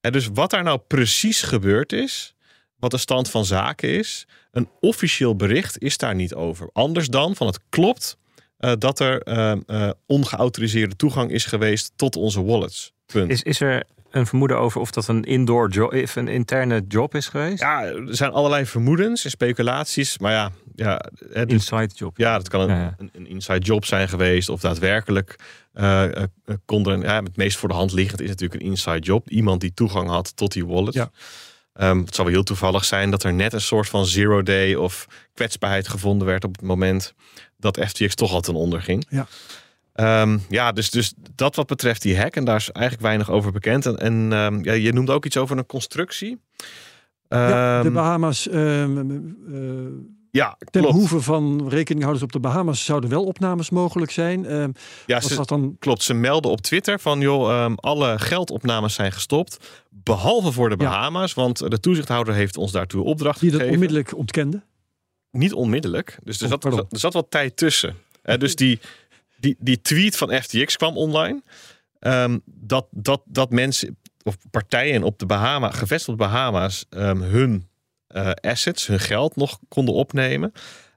En dus wat daar nou precies gebeurd is, wat de stand van zaken is. Een officieel bericht is daar niet over. Anders dan van het klopt uh, dat er uh, ongeautoriseerde toegang is geweest tot onze wallets. Punt. Is, is er een vermoeden over of dat een indoor job, of een interne job is geweest? Ja, er zijn allerlei vermoedens en speculaties. Maar ja, ja het, inside job. Ja, dat kan een, ja, ja. een, een, inside job zijn geweest. Of daadwerkelijk uh, konden. Ja, het meest voor de hand liggend is natuurlijk een inside job. Iemand die toegang had tot die wallet. Ja. Um, het zou wel heel toevallig zijn dat er net een soort van zero day of kwetsbaarheid gevonden werd op het moment dat FTX toch al ten onder ging. Ja. Um, ja, dus, dus dat wat betreft die hack. En daar is eigenlijk weinig over bekend. En, en um, ja, je noemde ook iets over een constructie. Ja, de Bahamas. Uh, ja, ten klopt. behoeve van rekeninghouders op de Bahamas zouden wel opnames mogelijk zijn. Ja, ze, dan... klopt. Ze melden op Twitter van joh, um, alle geldopnames zijn gestopt. Behalve voor de Bahamas, ja. want de toezichthouder heeft ons daartoe opdracht Die gegeven. dat onmiddellijk ontkende? Niet onmiddellijk. Dus er, zat, oh, er zat wat tijd tussen. Uh, dus die, die, die tweet van FTX kwam online. Um, dat, dat, dat mensen of partijen op de Bahama, gevestigd op de Bahama's, um, hun uh, assets, hun geld nog konden opnemen.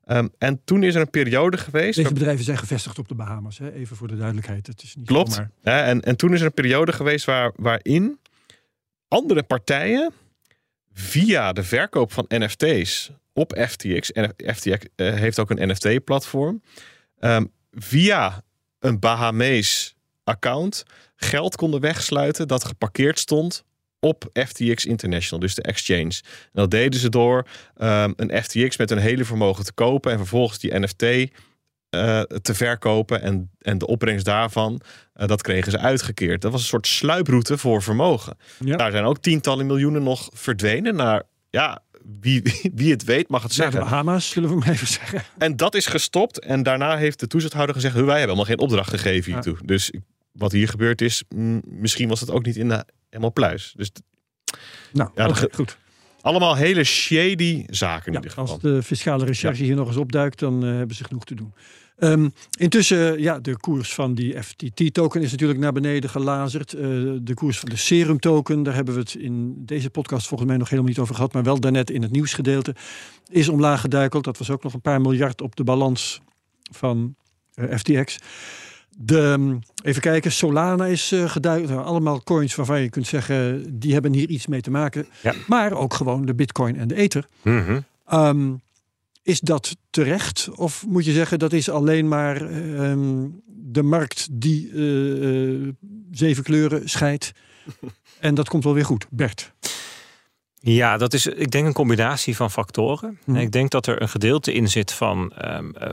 Um, en toen is er een periode geweest. Deze bedrijven zijn gevestigd op de Bahama's, hè? even voor de duidelijkheid. Het is niet Klopt. Zomaar... Ja, en, en toen is er een periode geweest waar, waarin andere partijen via de verkoop van NFT's op FTX, en FTX uh, heeft ook een NFT-platform, um, via een Bahamees account geld konden wegsluiten dat geparkeerd stond op FTX International, dus de exchange. En dat deden ze door um, een FTX met een hele vermogen te kopen en vervolgens die NFT uh, te verkopen en, en de opbrengst daarvan, uh, dat kregen ze uitgekeerd. Dat was een soort sluiproute voor vermogen. Ja. Daar zijn ook tientallen miljoenen nog verdwenen naar, ja, wie, wie het weet mag het Naar zeggen. de Bahama's, zullen we maar even zeggen. En dat is gestopt en daarna heeft de toezichthouder gezegd, wij hebben helemaal geen opdracht gegeven hiertoe. Ja. Dus wat hier gebeurd is, misschien was het ook niet in de helemaal pluis. Dus nou, ja, okay, goed. Allemaal hele shady zaken in ja, ieder geval. Als de fiscale recherche ja. hier nog eens opduikt, dan uh, hebben ze genoeg te doen. Um, intussen, ja, de koers van die FTT-token is natuurlijk naar beneden gelazerd. Uh, de koers van de Serum-token, daar hebben we het in deze podcast volgens mij nog helemaal niet over gehad, maar wel daarnet in het nieuwsgedeelte, is omlaag geduikeld. Dat was ook nog een paar miljard op de balans van uh, FTX. De, even kijken, Solana is uh, geduid. Allemaal coins waarvan je kunt zeggen, die hebben hier iets mee te maken. Ja. Maar ook gewoon de bitcoin en de ether. Mm -hmm. um, is dat terecht? Of moet je zeggen, dat is alleen maar um, de markt die uh, zeven kleuren scheidt. (laughs) en dat komt wel weer goed. Bert. Ja, dat is, ik denk, een combinatie van factoren. Mm. Ik denk dat er een gedeelte in zit van um, uh,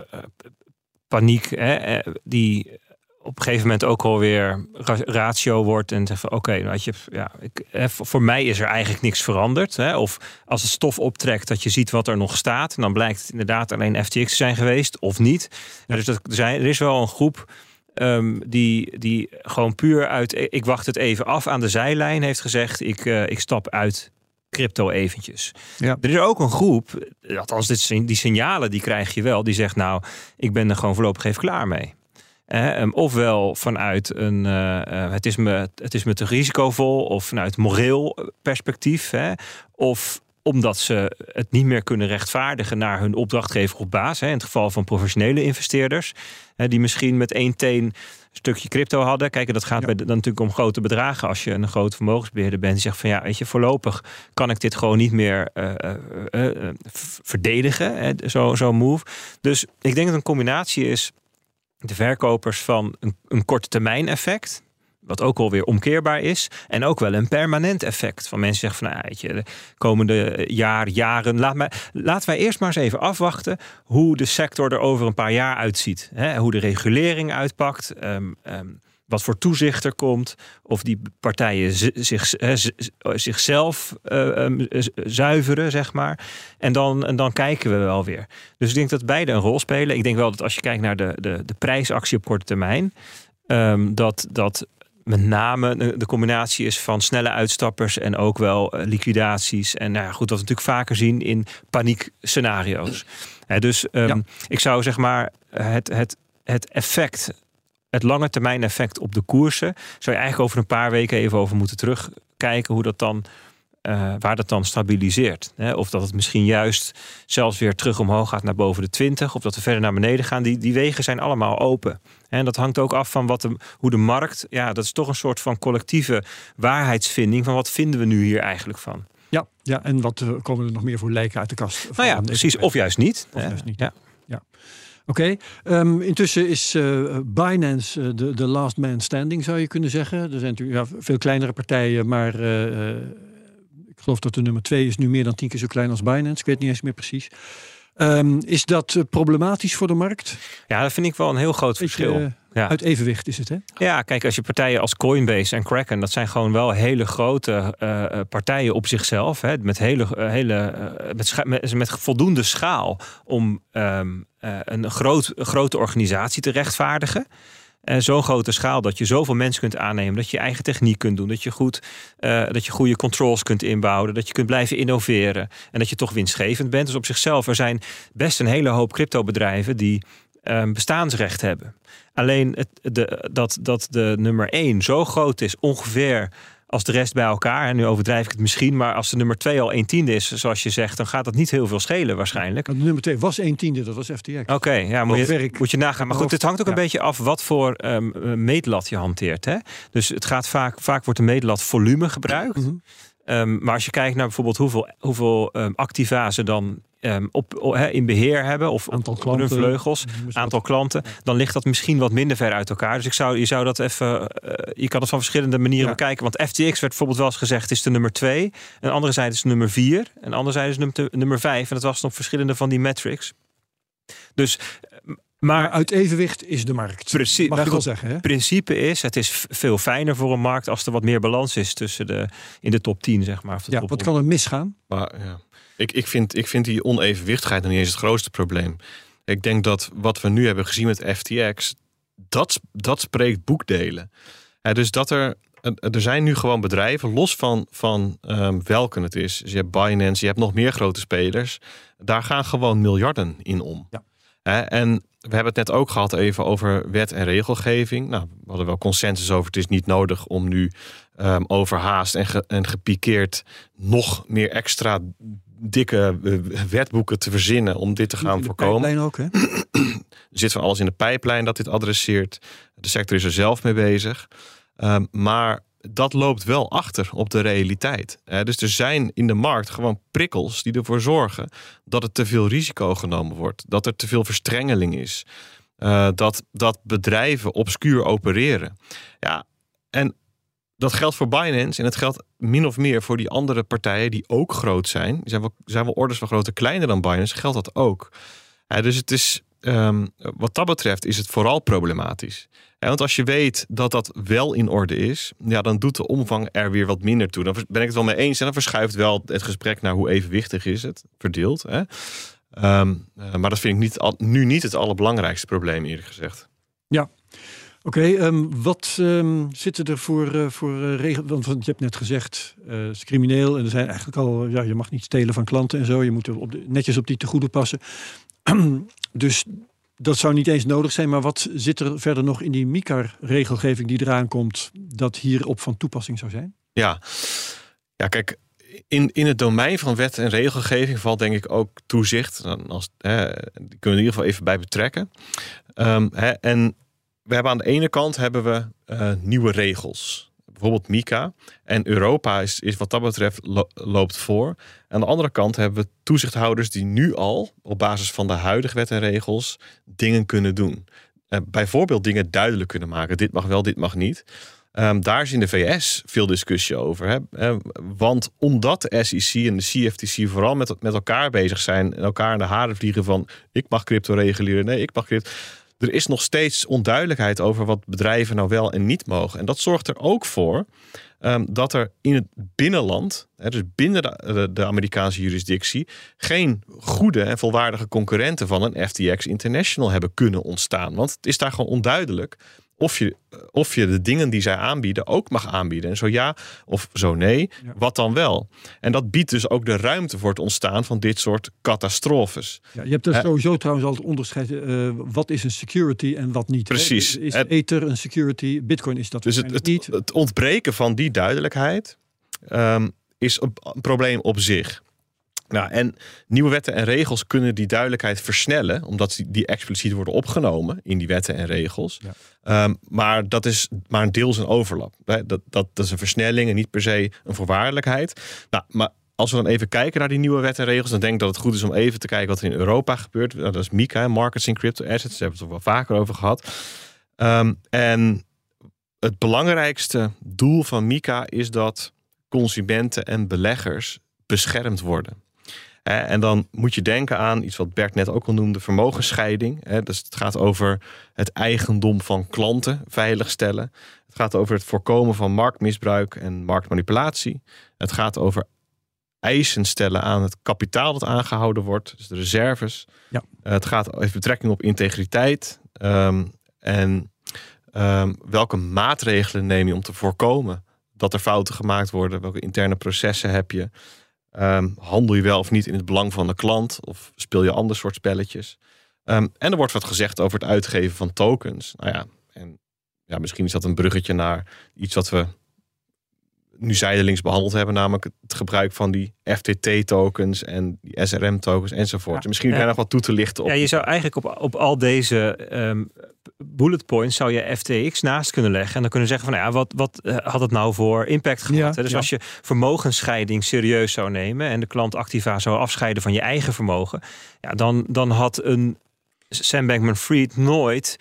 paniek, hè, die op een gegeven moment ook alweer ratio wordt en zegt van oké, okay, je, ja, ik, voor mij is er eigenlijk niks veranderd. Hè? Of als het stof optrekt dat je ziet wat er nog staat, en dan blijkt het inderdaad alleen FTX te zijn geweest of niet. Ja. Dus dat, er, zijn, er is wel een groep um, die, die gewoon puur uit ik wacht het even af aan de zijlijn heeft gezegd ik, uh, ik stap uit crypto eventjes. Ja. Er is ook een groep, althans dit, die signalen die krijg je wel, die zegt nou ik ben er gewoon voorlopig even klaar mee. Um, ofwel vanuit een uh, uh, het, is me, het is me te risicovol, of vanuit moreel perspectief. Hè, of omdat ze het niet meer kunnen rechtvaardigen naar hun opdrachtgever op baas. Hè, in het geval van professionele investeerders. Hè, die misschien met één teen een stukje crypto hadden. Kijk, dat gaat ja. bij, dan natuurlijk om grote bedragen. Als je een grote vermogensbeheerder bent. Die zegt van ja, weet je, voorlopig kan ik dit gewoon niet meer uh, verdedigen. Zo'n zo move. Dus ik denk dat een combinatie is de verkopers van een, een korte termijn effect. Wat ook alweer omkeerbaar is. En ook wel een permanent effect. Van mensen zeggen van nou, je, de komende jaar, jaren. Laat mij, laten wij eerst maar eens even afwachten hoe de sector er over een paar jaar uitziet. Hè? Hoe de regulering uitpakt. Um, um, wat voor toezicht er komt. Of die partijen zich, zichzelf uh, zuiveren, zeg maar. En dan, en dan kijken we wel weer. Dus ik denk dat beide een rol spelen. Ik denk wel dat als je kijkt naar de, de, de prijsactie op korte termijn. Um, dat, dat met name de combinatie is van snelle uitstappers en ook wel liquidaties. En nou ja, goed, wat we natuurlijk vaker zien in paniekscenario's. He, dus um, ja. ik zou zeg maar het, het, het effect het lange termijn effect op de koersen. Zou je eigenlijk over een paar weken even over moeten terugkijken hoe dat dan eh, waar dat dan stabiliseert. Hè? Of dat het misschien juist zelfs weer terug omhoog gaat naar boven de 20. Of dat we verder naar beneden gaan. Die, die wegen zijn allemaal open. En dat hangt ook af van wat de, hoe de markt. Ja, dat is toch een soort van collectieve waarheidsvinding. Van wat vinden we nu hier eigenlijk van? Ja, ja en wat uh, komen er nog meer voor lijken uit de kast? Nou ja, precies. Of juist niet. Of juist niet. Ja. ja. Oké, um, intussen is uh, Binance uh, de, last man standing, zou je kunnen zeggen. Er zijn natuurlijk ja, veel kleinere partijen, maar uh, ik geloof dat de nummer twee is nu meer dan tien keer zo klein als Binance. Ik weet niet eens meer precies. Um, is dat problematisch voor de markt? Ja, dat vind ik wel een heel groot Beetje, verschil. Ja. Uit evenwicht is het, hè? Ja, kijk, als je partijen als Coinbase en Kraken, dat zijn gewoon wel hele grote uh, partijen op zichzelf, hè, met, hele, hele, uh, met, met, met, voldoende schaal om um, een groot, grote organisatie te rechtvaardigen. En zo'n grote schaal dat je zoveel mensen kunt aannemen, dat je eigen techniek kunt doen, dat je, goed, uh, dat je goede controls kunt inbouwen, dat je kunt blijven innoveren en dat je toch winstgevend bent. Dus op zichzelf, er zijn best een hele hoop cryptobedrijven die um, bestaansrecht hebben. Alleen het, de, dat, dat de nummer 1 zo groot is, ongeveer als de rest bij elkaar. En nu overdrijf ik het misschien, maar als de nummer 2 al 1 tiende is, zoals je zegt, dan gaat dat niet heel veel schelen waarschijnlijk. De nummer 2 was 1 tiende, dat was FTX. Oké, okay, ja, moet je, moet je nagaan. Maar goed, het hangt ook ja. een beetje af wat voor um, meetlat je hanteert. Hè? Dus het gaat vaak, vaak wordt de meetlat volume gebruikt. Mm -hmm. um, maar als je kijkt naar bijvoorbeeld hoeveel, hoeveel um, activa ze dan um, op, op, in beheer hebben of aantal op klanten, hun vleugels, aantal klanten, dan ligt dat misschien wat minder ver uit elkaar. Dus ik zou, je zou dat even, uh, je kan het van verschillende manieren Ja. bekijken. Want FTX werd bijvoorbeeld wel eens gezegd is de nummer 2, een andere zijde is de nummer 4, en andere zijde is nummer, nummer 5. En dat was nog verschillende van die metrics. Dus, Maar maar uit evenwicht is de markt. Precies. Mag je wel zeggen, hè? principe is, het is veel fijner voor een markt als er wat meer balans is tussen de, in de top 10, zeg maar. Of de Ja, top wat 100. kan er misgaan? Maar ja, ik, ik, vind, ik vind die onevenwichtigheid nog niet eens het grootste probleem. Ik denk dat wat we nu hebben gezien met FTX, dat, dat spreekt boekdelen. Dus dat er, er zijn nu gewoon bedrijven, los van, van ehm, welke het is. Dus je hebt Binance, je hebt nog meer grote spelers. Daar gaan gewoon miljarden in om. Ja. En we hebben het net ook gehad even over wet en regelgeving. Nou, we hadden wel consensus over. Het is niet nodig om nu ehm, overhaast en, ge- en gepikeerd nog meer extra dikke eh, wetboeken te verzinnen om dit te gaan de voorkomen. ook, hè? Er zit van alles in de pijplijn dat dit adresseert. De sector is er zelf mee bezig. Ehm, maar dat loopt wel achter op de realiteit. Dus er zijn in de markt gewoon prikkels die ervoor zorgen dat er te veel risico genomen wordt. Dat er te veel verstrengeling is. Eh, dat, dat bedrijven obscuur opereren. Ja, en dat geldt voor Binance en het geldt min of meer voor die andere partijen die ook groot zijn. Zijn wel, zijn wel orders van grootte kleiner dan Binance, geldt dat ook. Ja, dus het is, ehm, wat dat betreft is het vooral problematisch. Ja, want als je weet dat dat wel in orde is, ja, dan doet de omvang er weer wat minder toe. Dan ben ik het wel mee eens en dan verschuift wel het gesprek naar hoe evenwichtig is het verdeeld. Hè? Ehm, eh, maar dat vind ik niet, nu niet het allerbelangrijkste probleem, eerlijk gezegd. Oké, ehm, wat ehm, zitten er voor, eh, voor eh, regels? Want, je hebt net gezegd, eh, het is crimineel en er zijn eigenlijk al, ja, je mag niet stelen van klanten en zo. Je moet op de, netjes op die tegoeden passen. (clears throat) dus dat zou niet eens nodig zijn. Maar wat zit er verder nog in die MICAR-regelgeving die eraan komt, dat hierop van toepassing zou zijn? Ja, ja kijk, in, in het domein van wet en regelgeving valt denk ik ook toezicht. Als, hè, die kunnen we in ieder geval even bij betrekken. Ehm, hè, en we hebben aan de ene kant hebben we eh, nieuwe regels. Bijvoorbeeld MICA. En Europa is, is wat dat betreft lo- loopt voor. Aan de andere kant hebben we toezichthouders die nu al op basis van de huidige wet en regels dingen kunnen doen. Eh, bijvoorbeeld dingen duidelijk kunnen maken. Dit mag wel, dit mag niet. Ehm, daar is in de VS veel discussie over. Hè? Eh, want omdat de SEC en de CFTC vooral met, met elkaar bezig zijn en elkaar in de haren vliegen van ik mag crypto reguleren, nee, ik mag crypto. Er is nog steeds onduidelijkheid over wat bedrijven nou wel en niet mogen. En dat zorgt er ook voor ehm, dat er in het binnenland, hè, dus binnen de, de, de Amerikaanse jurisdictie, geen goede en volwaardige concurrenten van een FTX International hebben kunnen ontstaan. Want het is daar gewoon onduidelijk of je, of je de dingen die zij aanbieden ook mag aanbieden. En zo ja of zo nee, Ja. wat dan wel? En dat biedt dus ook de ruimte voor het ontstaan van dit soort catastrofes. Ja, je hebt er sowieso trouwens al het onderscheid. eh, wat is een security en wat niet? hè? Precies. Is Ether een security? Bitcoin is dat Dus het, het, niet. het ontbreken van die duidelijkheid ehm, is een, een probleem op zich. Nou, en nieuwe wetten en regels kunnen die duidelijkheid versnellen, omdat die, die expliciet worden opgenomen in die wetten en regels. Ja. Ehm, maar dat is maar een deels een overlap. Hè. Dat, dat, dat is een versnelling en niet per se een voorwaardelijkheid. Nou, maar als we dan even kijken naar die nieuwe wetten en regels, dan denk ik dat het goed is om even te kijken wat er in Europa gebeurt. Nou, dat is MiCA, Markets in Crypto Assets. Daar hebben we het er wel vaker over gehad. Ehm, en het belangrijkste doel van MiCA is dat consumenten en beleggers beschermd worden. En dan moet je denken aan iets wat Bert net ook al noemde, vermogensscheiding. Dus het gaat over het eigendom van klanten veiligstellen. Het gaat over het voorkomen van marktmisbruik en marktmanipulatie. Het gaat over eisen stellen aan het kapitaal dat aangehouden wordt, dus de reserves. Ja. Eh, het gaat heeft betrekking op integriteit ehm, en ehm, welke maatregelen neem je om te voorkomen dat er fouten gemaakt worden? Welke interne processen heb je? Ehm, handel je wel of niet in het belang van de klant? Of speel je ander soort spelletjes? Ehm, en er wordt wat gezegd over het uitgeven van tokens. Nou ja, en ja, misschien is dat een bruggetje naar iets wat we nu zijdelings behandeld hebben, namelijk het gebruik van die FTT-tokens en die SRM-tokens enzovoort. Ja. Misschien Ja. nog wat toe te lichten op. Ja, je zou eigenlijk op, op al deze ehm, bullet points zou je FTX naast kunnen leggen. En dan kunnen zeggen van nou ja, wat, wat eh, had het nou voor impact gehad? Ja, dus ja. als je vermogensscheiding serieus zou nemen en de klant activa zou afscheiden van je eigen vermogen, ja, dan, dan had een Sam Bankman-Fried nooit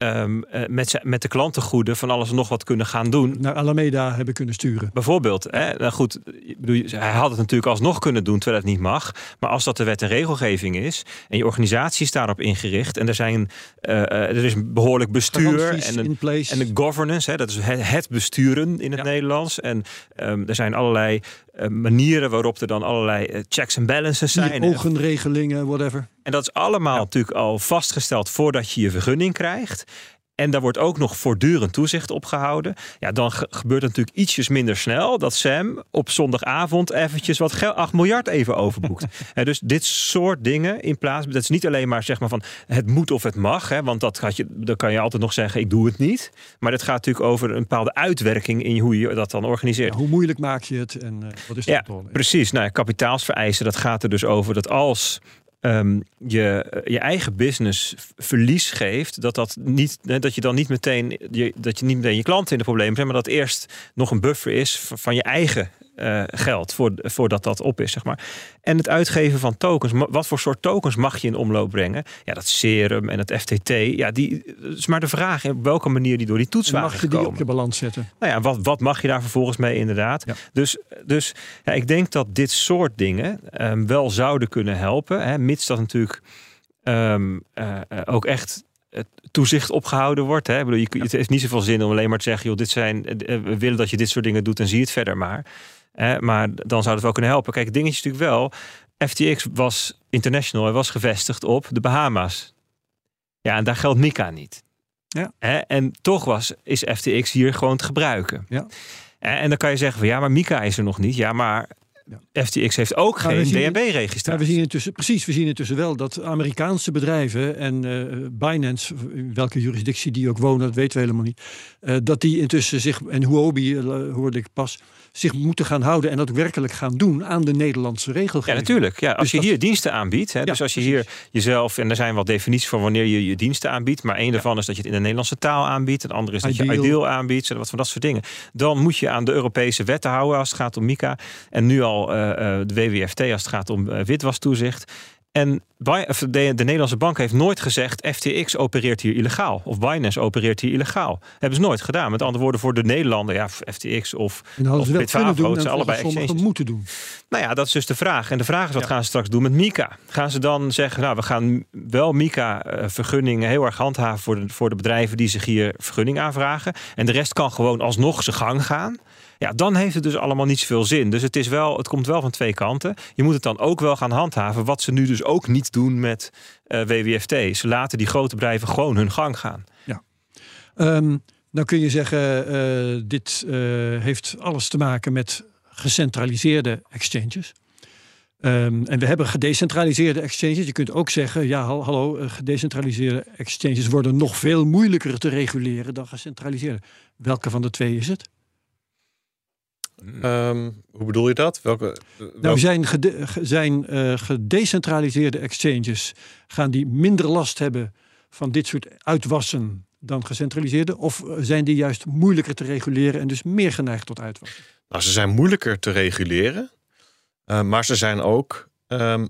ehm, eh, met, met de klantengoeden van alles en nog wat kunnen gaan doen. Naar Alameda hebben kunnen sturen. Bijvoorbeeld, hè, nou goed, bedoel, hij had het natuurlijk alsnog kunnen doen terwijl het niet mag. Maar als dat de wet en regelgeving is en je organisatie is daarop ingericht en er zijn eh, eh, er is een behoorlijk bestuur en een, en de governance, hè, dat is het, besturen in het Ja. Nederlands. En ehm, er zijn allerlei manieren waarop er dan allerlei eh, checks en balances zijn. Ogenregelingen, whatever. En dat is allemaal natuurlijk al vastgesteld voordat je je vergunning krijgt. En daar wordt ook nog voortdurend toezicht op gehouden. Ja, dan ge- gebeurt het natuurlijk ietsjes minder snel dat Sam op zondagavond eventjes wat geld, 8 miljard even overboekt. (laughs) Hè, dus dit soort dingen in plaats, dat is niet alleen maar zeg maar van het moet of het mag, hè, want dat gaat je, dan kan je altijd nog zeggen ik doe het niet. Maar het gaat natuurlijk over een bepaalde uitwerking in hoe je dat dan organiseert. Ja, hoe moeilijk maak je het en eh, wat is de Ja, controle? precies. Nou, ja, kapitaalsvereisen, dat gaat er dus over dat als ehm, je je eigen business verlies geeft, dat, dat, niet, dat je dan niet meteen je, dat je niet meteen je klanten in de problemen zijn, maar dat eerst nog een buffer is van je eigen eh, geld voor, voordat dat op is, zeg maar. En het uitgeven van tokens, wat voor soort tokens mag je in omloop brengen? Ja, dat serum en het FTT, ja, die het is maar de vraag op welke manier die door die toets En waren mag je die op je balans zetten? Nou ja, wat, wat mag je daar vervolgens mee inderdaad? Ja. Dus, dus ja, ik denk dat dit soort dingen ehm, wel zouden kunnen helpen. Hè, mits dat natuurlijk ehm, eh, ook echt eh, toezicht opgehouden wordt. Hè. Ik bedoel, je, Het heeft niet zoveel zin om alleen maar te zeggen... Joh, dit zijn, we willen dat je dit soort dingen doet en zie het verder maar. Maar dan zou het wel kunnen helpen. Kijk, het dingetje is natuurlijk wel... FTX was international, hij was gevestigd op de Bahama's. Ja, en daar geldt MiCA niet. Ja. Hè, en toch was, is FTX hier gewoon te gebruiken. Ja. En, en dan kan je zeggen van ja, maar Mika is er nog niet. Ja, maar FTX heeft ook geen DNB-registratie. we zien intussen, precies, we zien intussen wel dat Amerikaanse bedrijven en eh, Binance, in welke jurisdictie die ook wonen, dat weten we helemaal niet, eh, dat die intussen zich, en Huobi eh, hoorde ik pas, zich moeten gaan houden en dat werkelijk gaan doen aan de Nederlandse Ja, regelgeving. natuurlijk. Ja, als Dus je dat- hier diensten aanbiedt. Hè, dus als je hier jezelf, en er zijn wel definities van wanneer je je diensten aanbiedt. Maar één daarvan is dat je het in de Nederlandse taal aanbiedt. En andere is dat je Ideal. aanbiedt. Wat van dat soort dingen. Dan moet je aan de Europese wetten houden als het gaat om MICA. En nu al eh, eh, de WWFT als het gaat om eh, witwastoezicht. En de, de Nederlandse bank heeft nooit gezegd... FTX opereert hier illegaal. Of Binance opereert hier illegaal. Hebben ze nooit gedaan. Met andere woorden, voor de Nederlander... ja, FTX of, of ze Bitfavo, zijn allebei exchanges. moeten doen. Nou ja, dat is dus de vraag. En de vraag is, wat gaan ze straks doen met Mika? Gaan ze dan zeggen, nou, we gaan wel Mika-vergunningen heel erg handhaven voor de, voor de bedrijven die zich hier vergunning aanvragen. En de rest kan gewoon alsnog zijn gang gaan. Ja, dan heeft het dus allemaal niet zoveel zin. Dus het, is wel, het komt wel van twee kanten. Je moet het dan ook wel gaan handhaven. Wat ze nu dus ook niet doen met eh, WWFT. Ze laten die grote bedrijven gewoon hun gang gaan. Ehm, dan kun je zeggen, eh, dit eh, heeft alles te maken met gecentraliseerde exchanges. Ehm, en we hebben gedecentraliseerde exchanges. Je kunt ook zeggen, ja, hal- hallo, gedecentraliseerde exchanges worden nog veel moeilijker te reguleren dan gecentraliseerde. Welke van de twee is het? Ehm, hoe bedoel je dat? Welke, Nou, welke- zijn, gede- zijn eh, gedecentraliseerde exchanges, gaan die minder last hebben van dit soort uitwassen dan gecentraliseerde? Of eh, zijn die juist moeilijker te reguleren en dus meer geneigd tot uitwassen? Nou, ze zijn moeilijker te reguleren, eh, maar ze zijn ook ehm,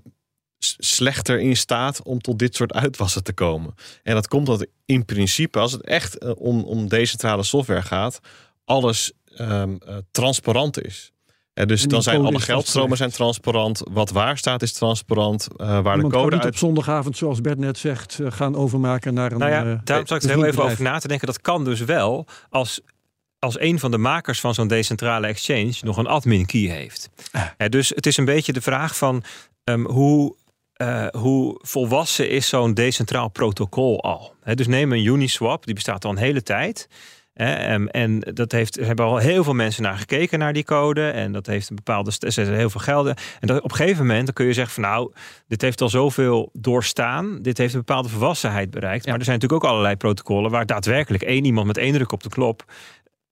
slechter in staat om tot dit soort uitwassen te komen. En dat komt dat in principe, als het echt eh, om, om decentrale software gaat, alles ehm, eh, transparant is. En dus En dan zijn alle geldstromen zijn vastgelegd. transparant. Wat waar staat is transparant. eh, waar de kan code niet uit op zondagavond, zoals Bert net zegt, eh, gaan overmaken naar een. Nou ja, eh, daarom zat ik er heel even over na te denken. Dat kan dus wel als, als een van de makers van zo'n decentrale exchange nog een admin key heeft. Ah. Hè, dus het is een beetje de vraag van ehm, hoe, eh, hoe volwassen is zo'n decentraal protocol al. Hè, dus neem een Uniswap, die bestaat al een hele tijd. Em, en dat heeft, er hebben al heel veel mensen naar gekeken naar die code. En dat heeft een bepaalde. Ze heel veel gelden. En dat, op een gegeven moment dan kun je zeggen van nou, dit heeft al zoveel doorstaan. Dit heeft een bepaalde volwassenheid bereikt. Maar er zijn natuurlijk ook allerlei protocollen waar daadwerkelijk één iemand met één druk op de knop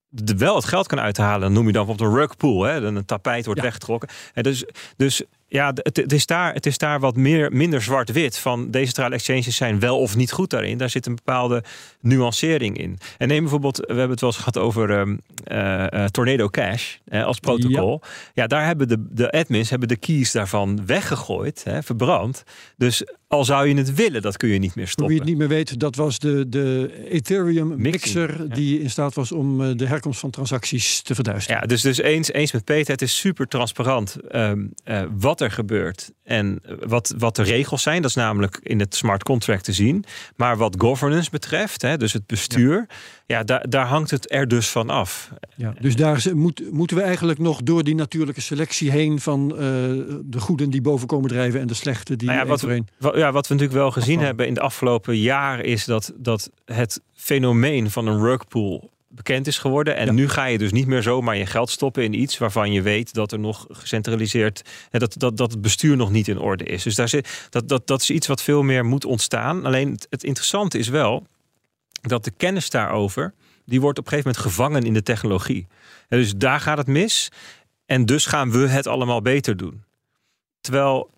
de, wel het geld kan uithalen. Dan noem je dan bijvoorbeeld een rugpool. Hè? Dan een tapijt wordt Ja. weggetrokken. En dus, dus ja, het, het, is daar, het is daar wat meer, minder zwart-wit. Van decentrale exchanges zijn wel of niet goed daarin. Daar zit een bepaalde nuancering in. En neem bijvoorbeeld, we hebben het wel eens gehad over ehm, eh, eh, Tornado Cash eh, als protocol. Ja. daar hebben de, de admins hebben de keys daarvan weggegooid, hè, verbrand. Dus al zou je het willen, dat kun je niet meer stoppen. wie het niet meer weet, dat was de, de Ethereum mixer die in staat was om eh, de herkomst van transacties te verduisteren. Ja, dus, dus eens, eens met Peter, het is super transparant ehm, eh, wat er gebeurt en wat, wat de regels zijn. Dat is namelijk in het smart contract te zien. Maar wat governance betreft, hè, dus het bestuur, ja, daar, daar hangt het er dus van af. Ja, dus daar moet, moeten we eigenlijk nog door die natuurlijke selectie heen van eh, de goeden die boven komen drijven en de slechte die Nou ja, wat, ja, wat we natuurlijk wel gezien hebben in de afgelopen jaar is dat, dat het fenomeen van een rugpool bekend is geworden. En Ja. nu ga je dus niet meer zomaar je geld stoppen in iets waarvan je weet dat er nog gecentraliseerd, dat, dat, dat het bestuur nog niet in orde is. Dus daar zit, dat, dat, dat is iets wat veel meer moet ontstaan. Alleen het, het interessante is wel dat de kennis daarover, die wordt op een gegeven moment gevangen in de technologie. En dus daar gaat het mis. En dus gaan we het allemaal beter doen. Terwijl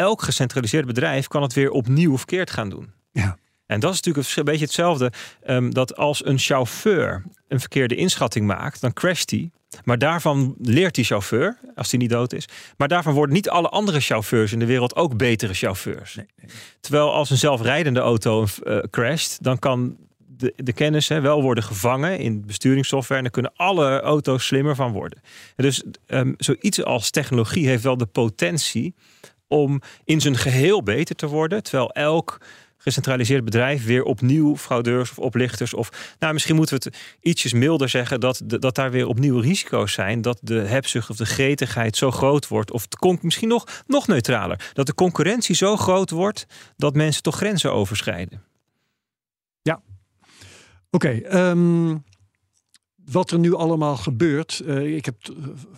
elk gecentraliseerd bedrijf kan het weer opnieuw verkeerd gaan doen. Ja. En dat is natuurlijk een beetje hetzelfde. ehm, dat als een chauffeur een verkeerde inschatting maakt, dan crasht hij. Maar daarvan leert die chauffeur, als hij niet dood is. Maar daarvan worden niet alle andere chauffeurs in de wereld ook betere chauffeurs. Terwijl als een zelfrijdende auto eh, crasht, dan kan de, de kennis hè, wel worden gevangen in besturingssoftware. En dan kunnen alle auto's slimmer van worden. En dus ehm, zoiets als technologie heeft wel de potentie om in zijn geheel beter te worden. Terwijl elk gecentraliseerd bedrijf weer opnieuw fraudeurs of oplichters of nou misschien moeten we het ietsjes milder zeggen dat, dat daar weer opnieuw risico's zijn dat de hebzucht of de gretigheid zo groot wordt of con- misschien nog, nog neutraler dat de concurrentie zo groot wordt dat mensen toch grenzen overschrijden. Oké, ehm, wat er nu allemaal gebeurt. eh, ik heb t-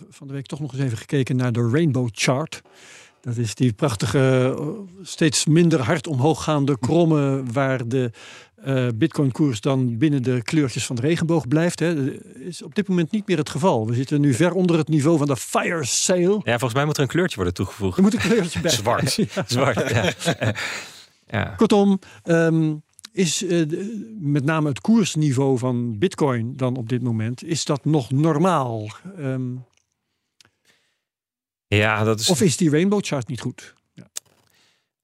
van de week toch nog eens even gekeken naar de Rainbow Chart. Dat is die prachtige, eh, steeds minder hard omhooggaande kromme... waar de eh bitcoin-koers dan binnen de kleurtjes van de regenboog blijft. Hè. Dat is op dit moment niet meer het geval. We zitten nu ver onder het niveau van de fire sale. Ja, volgens mij moet er een kleurtje worden toegevoegd. Er moet een kleurtje bij. (laughs) Zwart. (laughs) Ja. Zwart. Ja. ja. Kortom, ehm, is eh, met name het koersniveau van Bitcoin dan op dit moment, is dat nog normaal? Ehm, ja, dat is. of is die Rainbow Chart niet goed?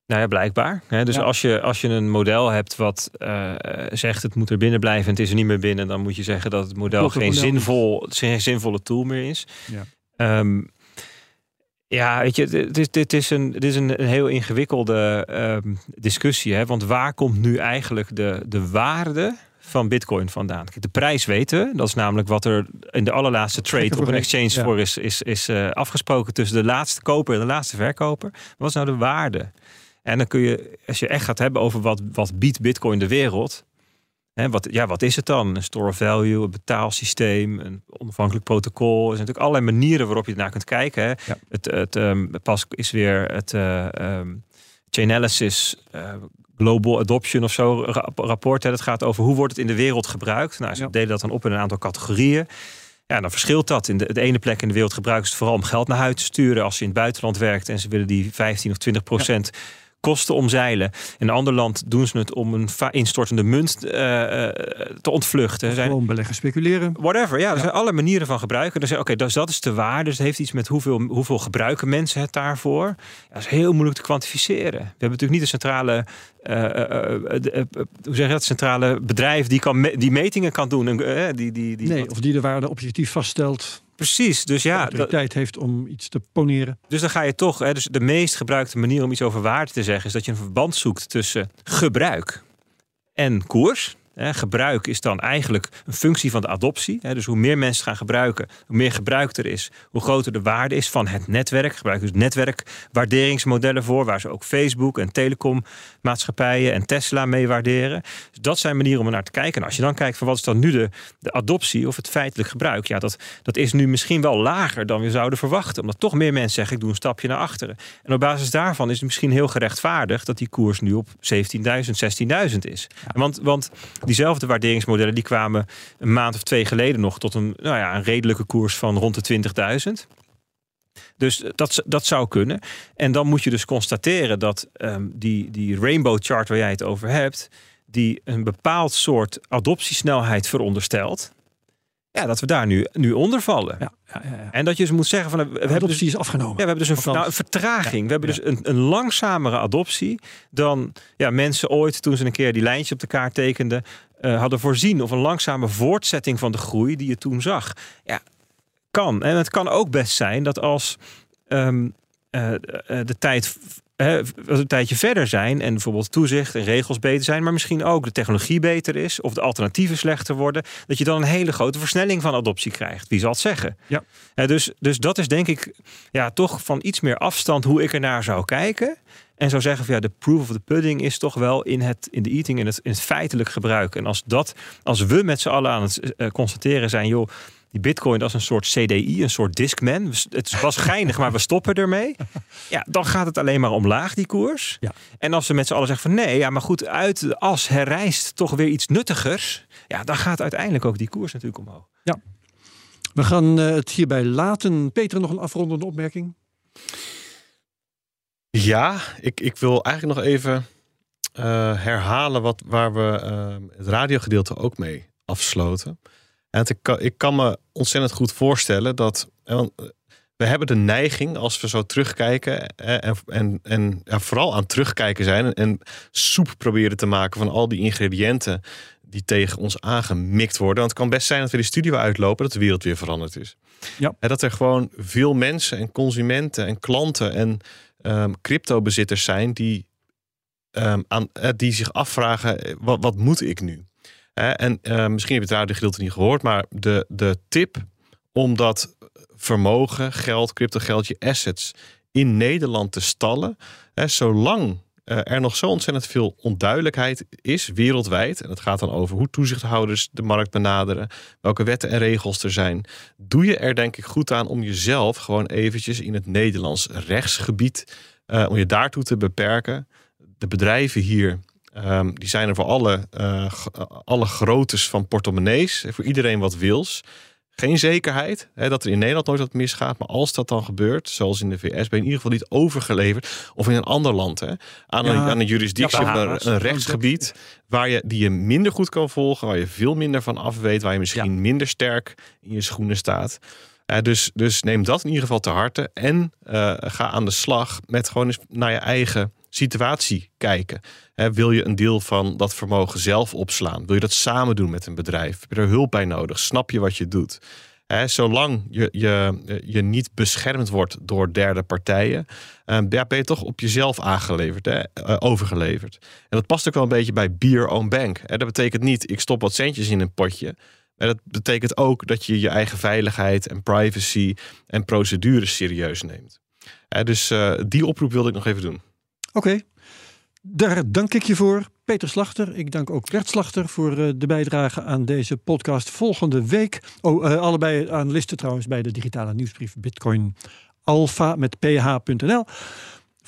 Nou ja, blijkbaar. Hè, dus Ja. als, je, als je een model hebt wat eh, zegt het moet er binnen blijven en het is er niet meer binnen, dan moet je zeggen dat het model Klopt geen, model zinvol, geen zinvolle tool meer is. Ja. Ehm, ja, weet je, dit is, dit is, een, dit is een, een heel ingewikkelde ehm, discussie. Hè? Want waar komt nu eigenlijk de, de waarde van Bitcoin vandaan? Kijk, de prijs weten we. Dat is namelijk wat er in de allerlaatste trade op een exchange ja. voor is, is, is eh, afgesproken tussen de laatste koper en de laatste verkoper. Wat is nou de waarde? En dan kun je, als je echt gaat hebben over wat, wat biedt Bitcoin de wereld. Hè, wat, ja, wat is het dan? Een store of value, een betaalsysteem, een onafhankelijk protocol. Er zijn natuurlijk allerlei manieren waarop je ernaar kunt kijken. Hè. Ja. Het, het ehm, pas is weer het eh, ehm, Chainalysis eh, Global Adoption of zo ra- rapport. Hè. Dat gaat over hoe wordt het in de wereld gebruikt. Nou, ze Ja. delen dat dan op in een aantal categorieën. Ja, dan verschilt dat. In de, de ene plek in de wereld gebruiken ze het vooral om geld naar huis te sturen als je in het buitenland werkt en ze willen die 15 of 20 procent kosten omzeilen. In een ander land doen ze het om een instortende munt uh, te ontvluchten. Zijn, Gewoon beleggen, speculeren. Whatever, ja. Er zijn alle manieren van gebruiken. Dus oké, dus dat is de waarde. Dus het heeft iets met hoeveel, hoeveel gebruiken mensen het daarvoor. Ja, dat is heel moeilijk te kwantificeren. We hebben natuurlijk niet de centrale uh, hoe zeg je dat, centrale bedrijf die, kan die metingen kan doen. die, die, die, nee, of die de waarde objectief vaststelt. Precies, dus ja. De tijd heeft om iets te poneren. Dus dan ga je toch, hè, dus de meest gebruikte manier om iets over waarde te zeggen, is dat je een verband zoekt tussen gebruik en koers. Gebruik is dan eigenlijk een functie van de adoptie. Dus hoe meer mensen gaan gebruiken, hoe meer gebruik er is, hoe groter de waarde is van het netwerk. Gebruiken dus netwerkwaarderingsmodellen voor, waar ze ook Facebook en telecommaatschappijen en Tesla mee waarderen. Dus dat zijn manieren om er naar te kijken. En als je dan kijkt van wat is dan nu de, de adoptie of het feitelijk gebruik, ja, dat, dat is nu misschien wel lager dan we zouden verwachten. Omdat toch meer mensen zeggen, ik doe een stapje naar achteren. En op basis daarvan is het misschien heel gerechtvaardigd dat die koers nu op 17.000, 16.000 is. Want, want diezelfde waarderingsmodellen die kwamen een maand of twee geleden nog tot een, nou ja, een redelijke koers van rond de 20.000. Dus dat, dat zou kunnen. En dan moet je dus constateren dat um, die, die rainbow chart waar jij het over hebt, die een bepaald soort adoptiesnelheid veronderstelt. Ja, dat we daar nu, nu onder vallen. Ja, ja, ja, En dat je ze moet zeggen van we hebben dus, is afgenomen. Ja, we hebben dus een, nou, een vertraging. we hebben dus een, een langzamere adoptie dan ja, mensen ooit toen ze een keer die lijntjes op de kaart tekenden, uh, hadden voorzien. Of een langzame voortzetting van de groei die je toen zag. Ja, kan. En het kan ook best zijn dat als um, uh, de tijd een tijdje verder zijn en bijvoorbeeld toezicht en regels beter zijn, maar misschien ook de technologie beter is of de alternatieven slechter worden, dat je dan een hele grote versnelling van adoptie krijgt. Wie zal het zeggen? Ja. dus, dus dat is denk ik ja, toch van iets meer afstand hoe ik er naar zou kijken. En zou zeggen van ja, de proof of the pudding is toch wel in het in de eating, in het, in het feitelijk gebruik. En als dat, als we met z'n allen aan het uh, constateren zijn, joh, die bitcoin als een soort CDI, een soort Discman. Het was geinig, maar we stoppen ermee. (laughs) Ja, dan gaat het alleen maar omlaag, die koers. Ja. En als we met z'n allen zeggen van nee, ja, maar goed, uit de as herrijst toch weer iets nuttigers. Ja, dan gaat uiteindelijk ook die koers natuurlijk omhoog. Ja. We gaan uh, het hierbij laten. Peter, nog een afrondende opmerking? Ja, ik, ik wil eigenlijk nog even uh, herhalen wat, waar we uh, het radiogedeelte ook mee afsloten. En ik, kan, ik kan me ontzettend goed voorstellen dat. We hebben de neiging, als we zo terugkijken en, en, en ja, vooral aan terugkijken zijn en soep proberen te maken van al die ingrediënten die tegen ons aangemikt worden. Want het kan best zijn dat we die studio uitlopen, dat de wereld weer veranderd is. Ja. En dat er gewoon veel mensen en consumenten en klanten en um, cryptobezitters zijn die, um, aan, die zich afvragen: wat, wat moet ik nu? En uh, misschien heb je het gedeelte niet gehoord, maar de, de tip om dat vermogen, geld, cryptogeld, je assets in Nederland te stallen, zolang uh, er nog zo ontzettend veel onduidelijkheid is wereldwijd, en het gaat dan over hoe toezichthouders de markt benaderen, welke wetten en regels er zijn, doe je er denk ik goed aan om jezelf gewoon eventjes in het Nederlands rechtsgebied, uh, om je daartoe te beperken. De bedrijven hier Um, die zijn er voor alle, uh, alle groottes van portemonnees. Voor iedereen wat wils. Geen zekerheid hè, dat er in Nederland nooit wat misgaat. Maar als dat dan gebeurt, zoals in de VS, ben je in ieder geval niet overgeleverd. Of in een ander land. Hè, aan, een, aan een juridictie, ja, een, een, rechtsgebied. Waar je, die je minder goed kan volgen. Waar je veel minder van af weet. Waar je misschien ja. minder sterk in je schoenen staat. Uh, dus, dus neem dat in ieder geval te harte. En uh, ga aan de slag met gewoon eens naar je eigen situatie kijken. wil je een deel van dat vermogen zelf opslaan? Wil je dat samen doen met een bedrijf? Heb je er hulp bij nodig? Snap je wat je doet? zolang je, je, je niet beschermd wordt door derde partijen, uh, ben je toch op jezelf aangeleverd? Uh, overgeleverd. En dat past ook wel een beetje bij Beer Own Bank. Dat betekent niet, ik stop wat centjes in een potje. Maar dat betekent ook dat je je eigen veiligheid en privacy en procedures serieus neemt. dus uh, die oproep wilde ik nog even doen. Oké, daar dank ik je voor. Peter Slachter. Ik dank ook Bert Slachter voor uh, de bijdrage aan deze podcast. Volgende week, oh, uh, allebei analisten trouwens bij de digitale nieuwsbrief Bitcoin Alpha met ph.nl.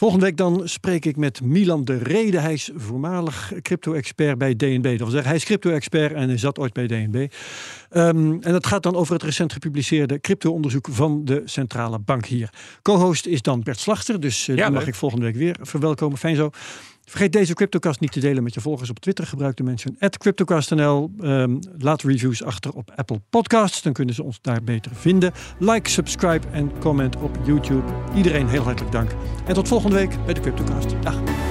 Volgende week dan spreek ik met Milan de Rede. Hij is voormalig crypto-expert bij DNB. Dat wil zeggen, hij is crypto-expert en hij zat ooit bij DNB. Ehm, en dat gaat dan over het recent gepubliceerde crypto-onderzoek van de Centrale Bank hier. Co-host is dan Bert Slachter, dus uh, Ja, die mag ik volgende week weer verwelkomen. Fijn zo. Vergeet deze CryptoCast niet te delen met je volgers op Twitter. Gebruik de mention CryptoCastNL. Ehm, laat reviews achter op Apple Podcasts. Dan kunnen ze ons daar beter vinden. Like, subscribe en comment op YouTube. Iedereen heel hartelijk dank. En tot volgende week bij de CryptoCast. Dag.